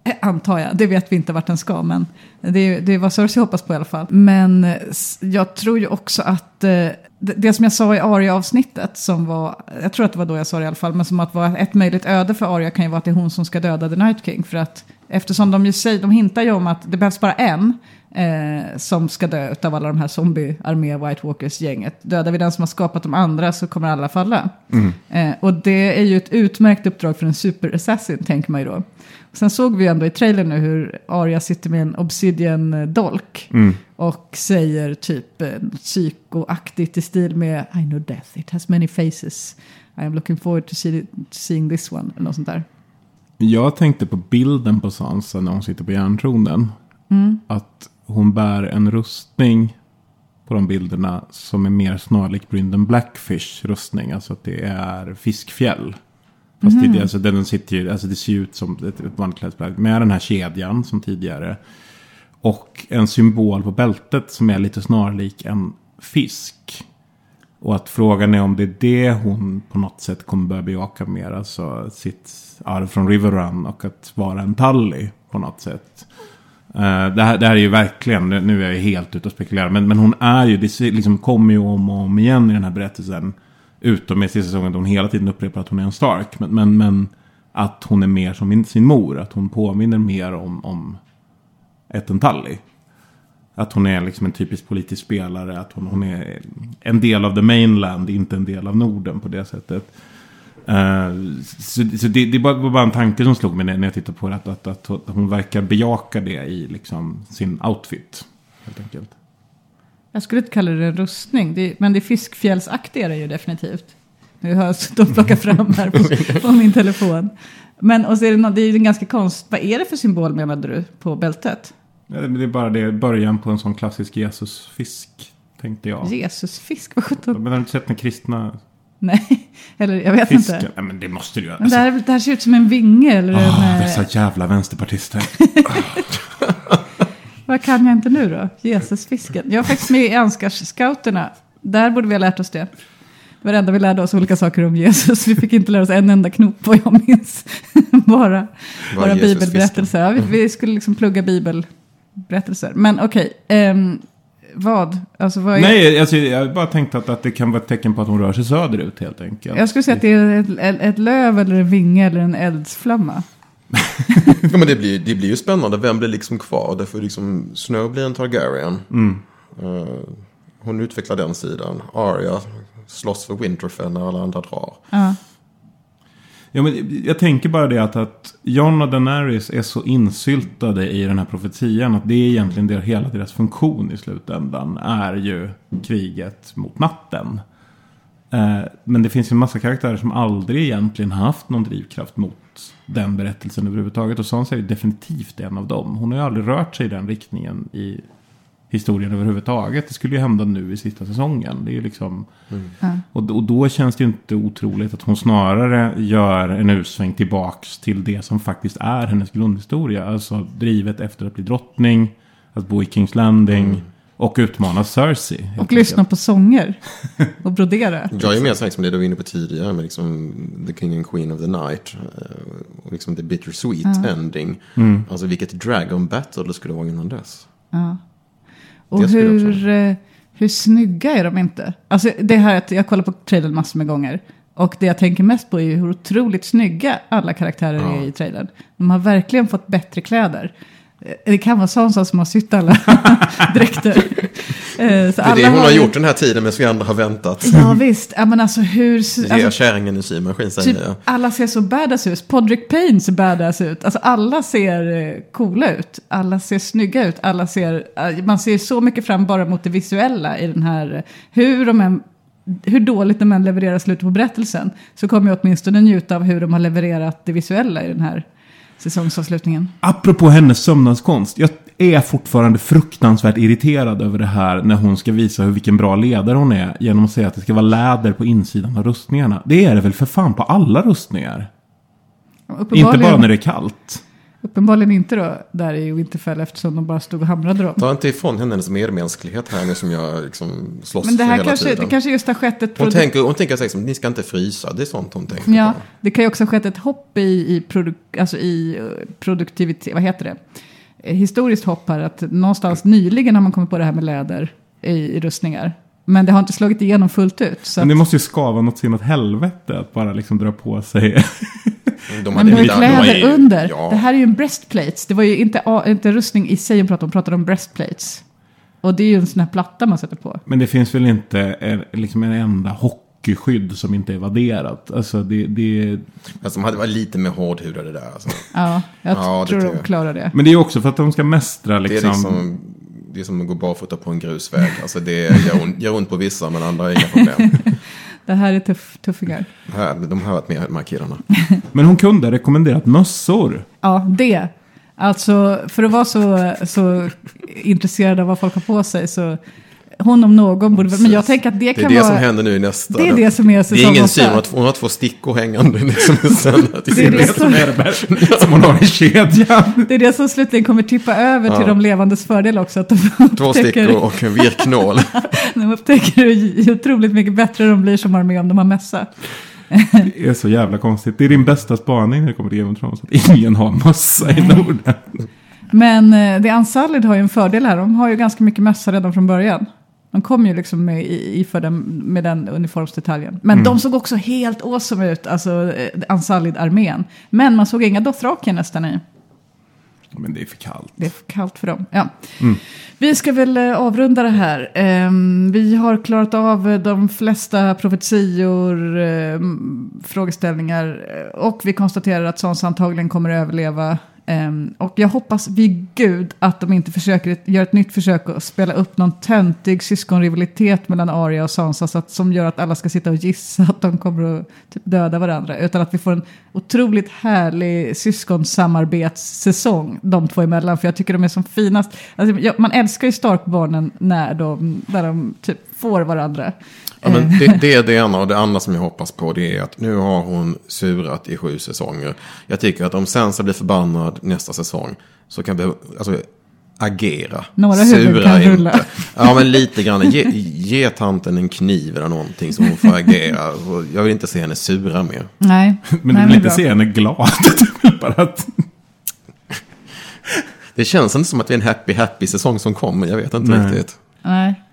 Eh, Antar jag, det vet vi inte vart den ska. Men det är, det vad Cersei hoppas på i alla fall. Men eh, jag tror ju också att eh, det, som jag sa i Arya-avsnittet, som var, jag tror att det var då jag sa det i alla fall, men som att vara ett möjligt öde för Arya kan ju vara att det är hon som ska döda The Night King. För att eftersom de ju säger, de hintar ju om att det behövs bara en eh, som ska dö av alla de här zombie-armé White Walkers-gänget. Dödar vi den som har skapat de andra så kommer alla falla. Mm. Eh, och det är ju ett utmärkt uppdrag för en super-assassin, tänker man ju då. Sen såg vi ändå i trailern nu hur Arya sitter med en obsidian-dolk. Mm. Och säger typ eh, psykoaktigt i stil med I know death, it has many faces. I am looking forward to, see, seeing this one. Eller något sånt där. Jag tänkte på bilden på Sansa när hon sitter på järntronen. Mm. Att hon bär en rustning på de bilderna som är mer snarlik Brynden Blackfish rustning. Alltså att det är fiskfjäll. Fast Mhm. det, alltså, den sitter ju, alltså det ser ju ut som ett, ett vanligt klädesplagg. Med den här kedjan som tidigare. Och en symbol på bältet som är lite snarlik en fisk. Och att frågan är om det är det hon på något sätt kommer börja bejaka mer. Alltså sitt arv från Riverrun och att vara en Tully på något sätt. Eh, det, här, det här är ju verkligen, nu är jag helt ute och spekulerar. Men, men hon är ju, det liksom kommer ju om och om igen i den här berättelsen. Utom i sista säsongen då hon hela tiden upprepar att hon är en Stark. Men, men, men att hon är mer som sin mor. Att hon påminner mer om, om ett. Att hon är liksom en typisk politisk spelare. Att hon, hon är en del av the mainland, inte en del av Norden på det sättet. Uh, så så det, det var bara en tanke som slog mig när när jag tittade på det. Att, att, att hon verkar bejaka det i liksom sin outfit. Helt enkelt. Jag skulle inte kalla det en rustning, det, men det fiskfjällsaktiga är det ju definitivt. Nu har jag suttit och plockat fram här på, på min telefon. Men och så är det, nå- det är ju en ganska konst... Vad är det för symbol menade du på bältet? Ja, Det är bara det, början på en sån klassisk Jesusfisk. Tänkte jag. Jesusfisk, vad sjutton? Men har du inte sett den kristna Nej, eller jag vet fisken? inte. Nej, men det måste du göra. Men det, här, det här ser ut som en vinge eller en... Ah, eh, dessa jävla vänsterpartister. Vad kan jag inte nu då? Jesusfisken. Jag är faktiskt med i Ansgars-scouterna. Där borde vi ha lärt oss det. Det var det enda vi lärde oss olika saker om Jesus. Vi fick inte lära oss en enda knop vad jag minns. bara Jesusfisken? bibelberättelser. Ja, vi, vi skulle liksom plugga bibelberättelser. Men okej, ehm, vad? Alltså, vad är... Nej, alltså, jag bara tänkte att, att det kan vara ett tecken på att hon rör sig söderut helt enkelt. Jag skulle säga att det är ett, ett, ett löv eller en vinge eller en eldsflamma. Ja, men det blir, det blir ju spännande. Vem blir liksom kvar? Därför liksom Snow blir en Targaryen. Mm. Eh, hon utvecklar den sidan. Arya slåss för Winterfell när alla andra drar. Ja. Ja, men jag tänker bara det att, att Jon och Daenerys är så insyltade i den här profetian att det är egentligen det, hela deras funktion i slutändan är ju kriget mot natten. Eh, men det finns ju en massa karaktärer som aldrig egentligen haft någon drivkraft mot den berättelsen överhuvudtaget. Och Sansa är ju definitivt en av dem. Hon har ju aldrig rört sig i den riktningen i historien överhuvudtaget. Det skulle ju hända nu i sista säsongen. Det är ju liksom... Ja. Och, och då känns det ju inte otroligt att hon snarare gör en usväng tillbaks till det som faktiskt är hennes grundhistoria. Alltså drivet efter att bli drottning, att bo i Kings Landing och utmana Cersei. Och lyssna på sånger. Och brodera. Jag är mer här som det du var inne på tidigare med liksom The King and Queen of the Night. eh, Och liksom the bittersweet Ja. ending. Mm. Alltså vilket Dragon Battle det skulle vara innan dess. Ja. Och hur, eh, hur snygga är de inte? Alltså det här att jag kollar på trailern massor med gånger. Och det jag tänker mest på är hur otroligt snygga alla karaktärer Ja. är i trailern. De har verkligen fått bättre kläder. Eh, Det kan vara Sansa som har sytt alla dräkter. Eh, Så Det är det hon har gjort den här tiden medan vi andra har väntat. Ja visst, ja, men alltså hur... Ge Alltså, kärringen en symaskin säger Typ, jag. alla ser så badass ut. Podrick Payne ser badass ut. Alltså alla ser eh, coola ut. Alla ser snygga ut. Alla ser, man ser så mycket fram bara mot det visuella i den här. Hur, de än, hur dåligt de än levererar slutet på berättelsen. Så kommer jag åtminstone njuta av hur de har levererat det visuella i den här säsongsavslutningen. Apropå hennes sömnadskonst. Jag är fortfarande fruktansvärt irriterad över det här när hon ska visa hur vilken bra ledare hon är. Genom att säga att det ska vara läder på insidan av rustningarna. Det är det väl för fan på alla rustningar? Inte bara när det är kallt. Uppenbarligen inte då där i Winterfell eftersom de bara stod och hamrade dem. Ta inte ifrån henne hennes medmänsklighet här nu som jag liksom slåss Men det för här hela kanske, tiden. det kanske just har skett ett Hon produ- tänker, hon tänker säkert som, ni ska inte frysa. Det är sånt hon tänker Ja, på. det kan ju också ha skett ett hopp i, i, produk, alltså i eh, produktivitet, vad heter det? Eh, Historiskt hopp här, att någonstans nyligen har man kommit på det här med läder i, i rustningar. Men det har inte slagit igenom fullt ut. Så Men det att, måste ju skava något sin åt helvete att bara liksom dra på sig. De men med kläder ju- under. Ja. Det här är ju en breastplates. Det var ju inte, inte rustning i sig hon pratade om, hon pratade om breastplates. Och det är ju en sån här platta man sätter på. Men det finns väl inte en, liksom en enda hockeyskydd som inte är vadderat. Alltså det, det, Alltså de hade varit lite mer hårdhudade där. Alltså. Ja, jag Ja, tror tror de jag. klarar det. men det är också för att de ska mästra Det är liksom. liksom... Det är som att gå barfota på en grusväg. Alltså det gör ont, gör ont på vissa men andra har inga problem. Det här är tuff, tuffingar. Här, de har varit med de här killarna. Men hon kunde ha rekommenderat mössor. Ja, det. Alltså, för att vara så, så intresserad av vad folk har på sig så hon om någon borde Men jag tänker att det Det kan är det vara... som händer nu i nästa. Det är det som är Det är säsong ingen syn, hon har två- hon har två stickor hängande liksom sen. Det är det som- som hon har i kedjan. Det är det som slutligen kommer tippa över till Ja. de levandes fördel också. Att de Två upptäcker, stickor och en virknål. de upptäcker hur otroligt mycket bättre de blir som har med om de har mössa. Det är så jävla konstigt. Det är din bästa spaning när det kommer till Game of Thrones. Att ingen har mössa i Norden. Men eh, The Unsullied har ju en fördel här. De har ju ganska mycket mössa redan från början. De kom ju liksom med, i, iförda med den uniformsdetaljen. Men Mm. de såg också helt awesome ut, alltså eh, Unsullied-armén. Men man såg inga Dothraki nästan i. Men det är för kallt. Det är för kallt för dem. Ja. Mm. Vi ska väl eh, avrunda det här. Ehm, vi har klarat av eh, de flesta profetior, frågeställningar och vi konstaterar att Sansa antagligen kommer att överleva. Ehm, och jag hoppas vid gud att de inte försöker göra ett nytt försök att spela upp någon töntig syskonrivalitet mellan Arya och Sansa så att, som gör att alla ska sitta och gissa att de kommer att typ, döda varandra. Utan att vi får en otroligt härlig syskonsamarbetssäsong de två emellan. För jag tycker de är som finast. Alltså, jag, man älskar ju Starkbarnen när de, när de typ får varandra. Ja, men det, det är det ena och det andra som jag hoppas på det är att nu har hon surat i sju säsonger. Jag tycker att om Sansa blir förbannad nästa säsong så kan vi alltså, agera. Några huvuden kan rulla. Ja men lite grann. Ge, ge tanten en kniv eller någonting så hon får agera. Jag vill inte se henne sura mer. Nej. Men du vill inte bra. se henne glad. Det känns inte som att det är en happy happy säsong som kommer. Jag vet inte Nej. riktigt. Nej.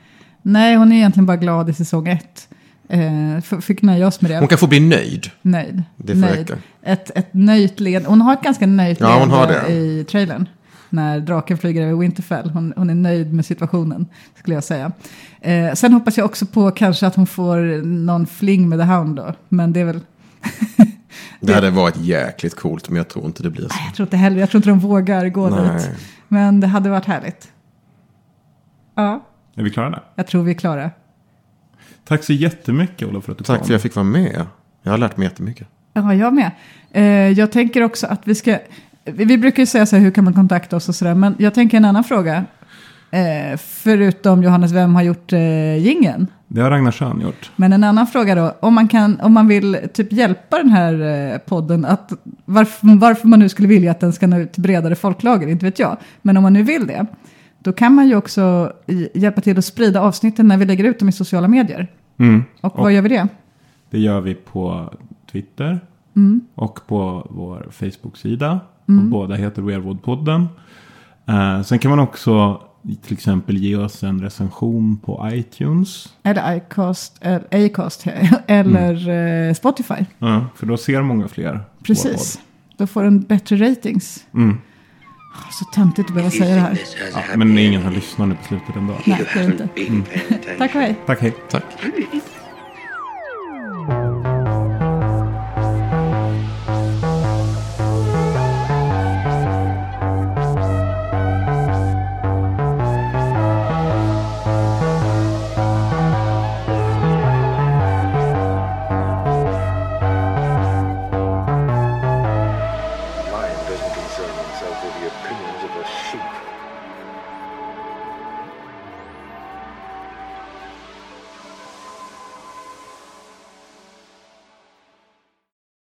Nej, hon är egentligen bara glad i säsong ett. Eh, fick nöja oss med det. Hon kan få bli nöjd. Nöjd. Det får Nöjd. räcka. Ett, ett nöjt leende. Hon har ett ganska nöjt Ja, hon har det. i trailern. När draken flyger över Winterfell. Hon, hon är nöjd med situationen, skulle jag säga. Eh, sen hoppas jag också på kanske att hon får någon fling med The Hound då. Men det är väl... Det hade varit jäkligt coolt men jag tror inte det blir så. Jag tror inte heller, jag tror inte de vågar gå Nej. dit. Men det hade varit härligt. Ja, är vi klara där? jag tror vi är klara. Tack så jättemycket Olof för att du Tack kom. för att jag fick vara med. Jag har lärt mig jättemycket. Ja, jag med. Eh, jag tänker också att vi ska... Vi vi brukar ju säga så här, hur kan man kontakta oss och sådär. Men jag tänker en annan fråga. Eh, förutom Johannes, vem har gjort eh, gingen? Det har Ragnar Schön gjort. Men en annan fråga då, om man, kan, om man vill typ hjälpa den här eh, podden, att varför, varför man nu skulle vilja att den ska nå ut till bredare folklager, inte vet jag. Men om man nu vill det, då kan man ju också hjälpa till att sprida avsnitten när vi lägger ut dem i sociala medier. Mm. Och, vad gör vi det? Det gör vi på Twitter Mm. och på vår Facebook-sida. Mm. Och båda heter Weirwood-podden. Eh, sen kan man också till exempel ge oss en recension på iTunes. Eller eller, Acast eller eh, Spotify. Ja, för då ser många fler. Precis. Då får den bättre ratings. Mm. Så töntigt att behöva säga det här. Ja, men ingen har lyssnat nu på slutet ändå. Nej, det är inte. Mm. Tack och hej. Tack, hej. Tack.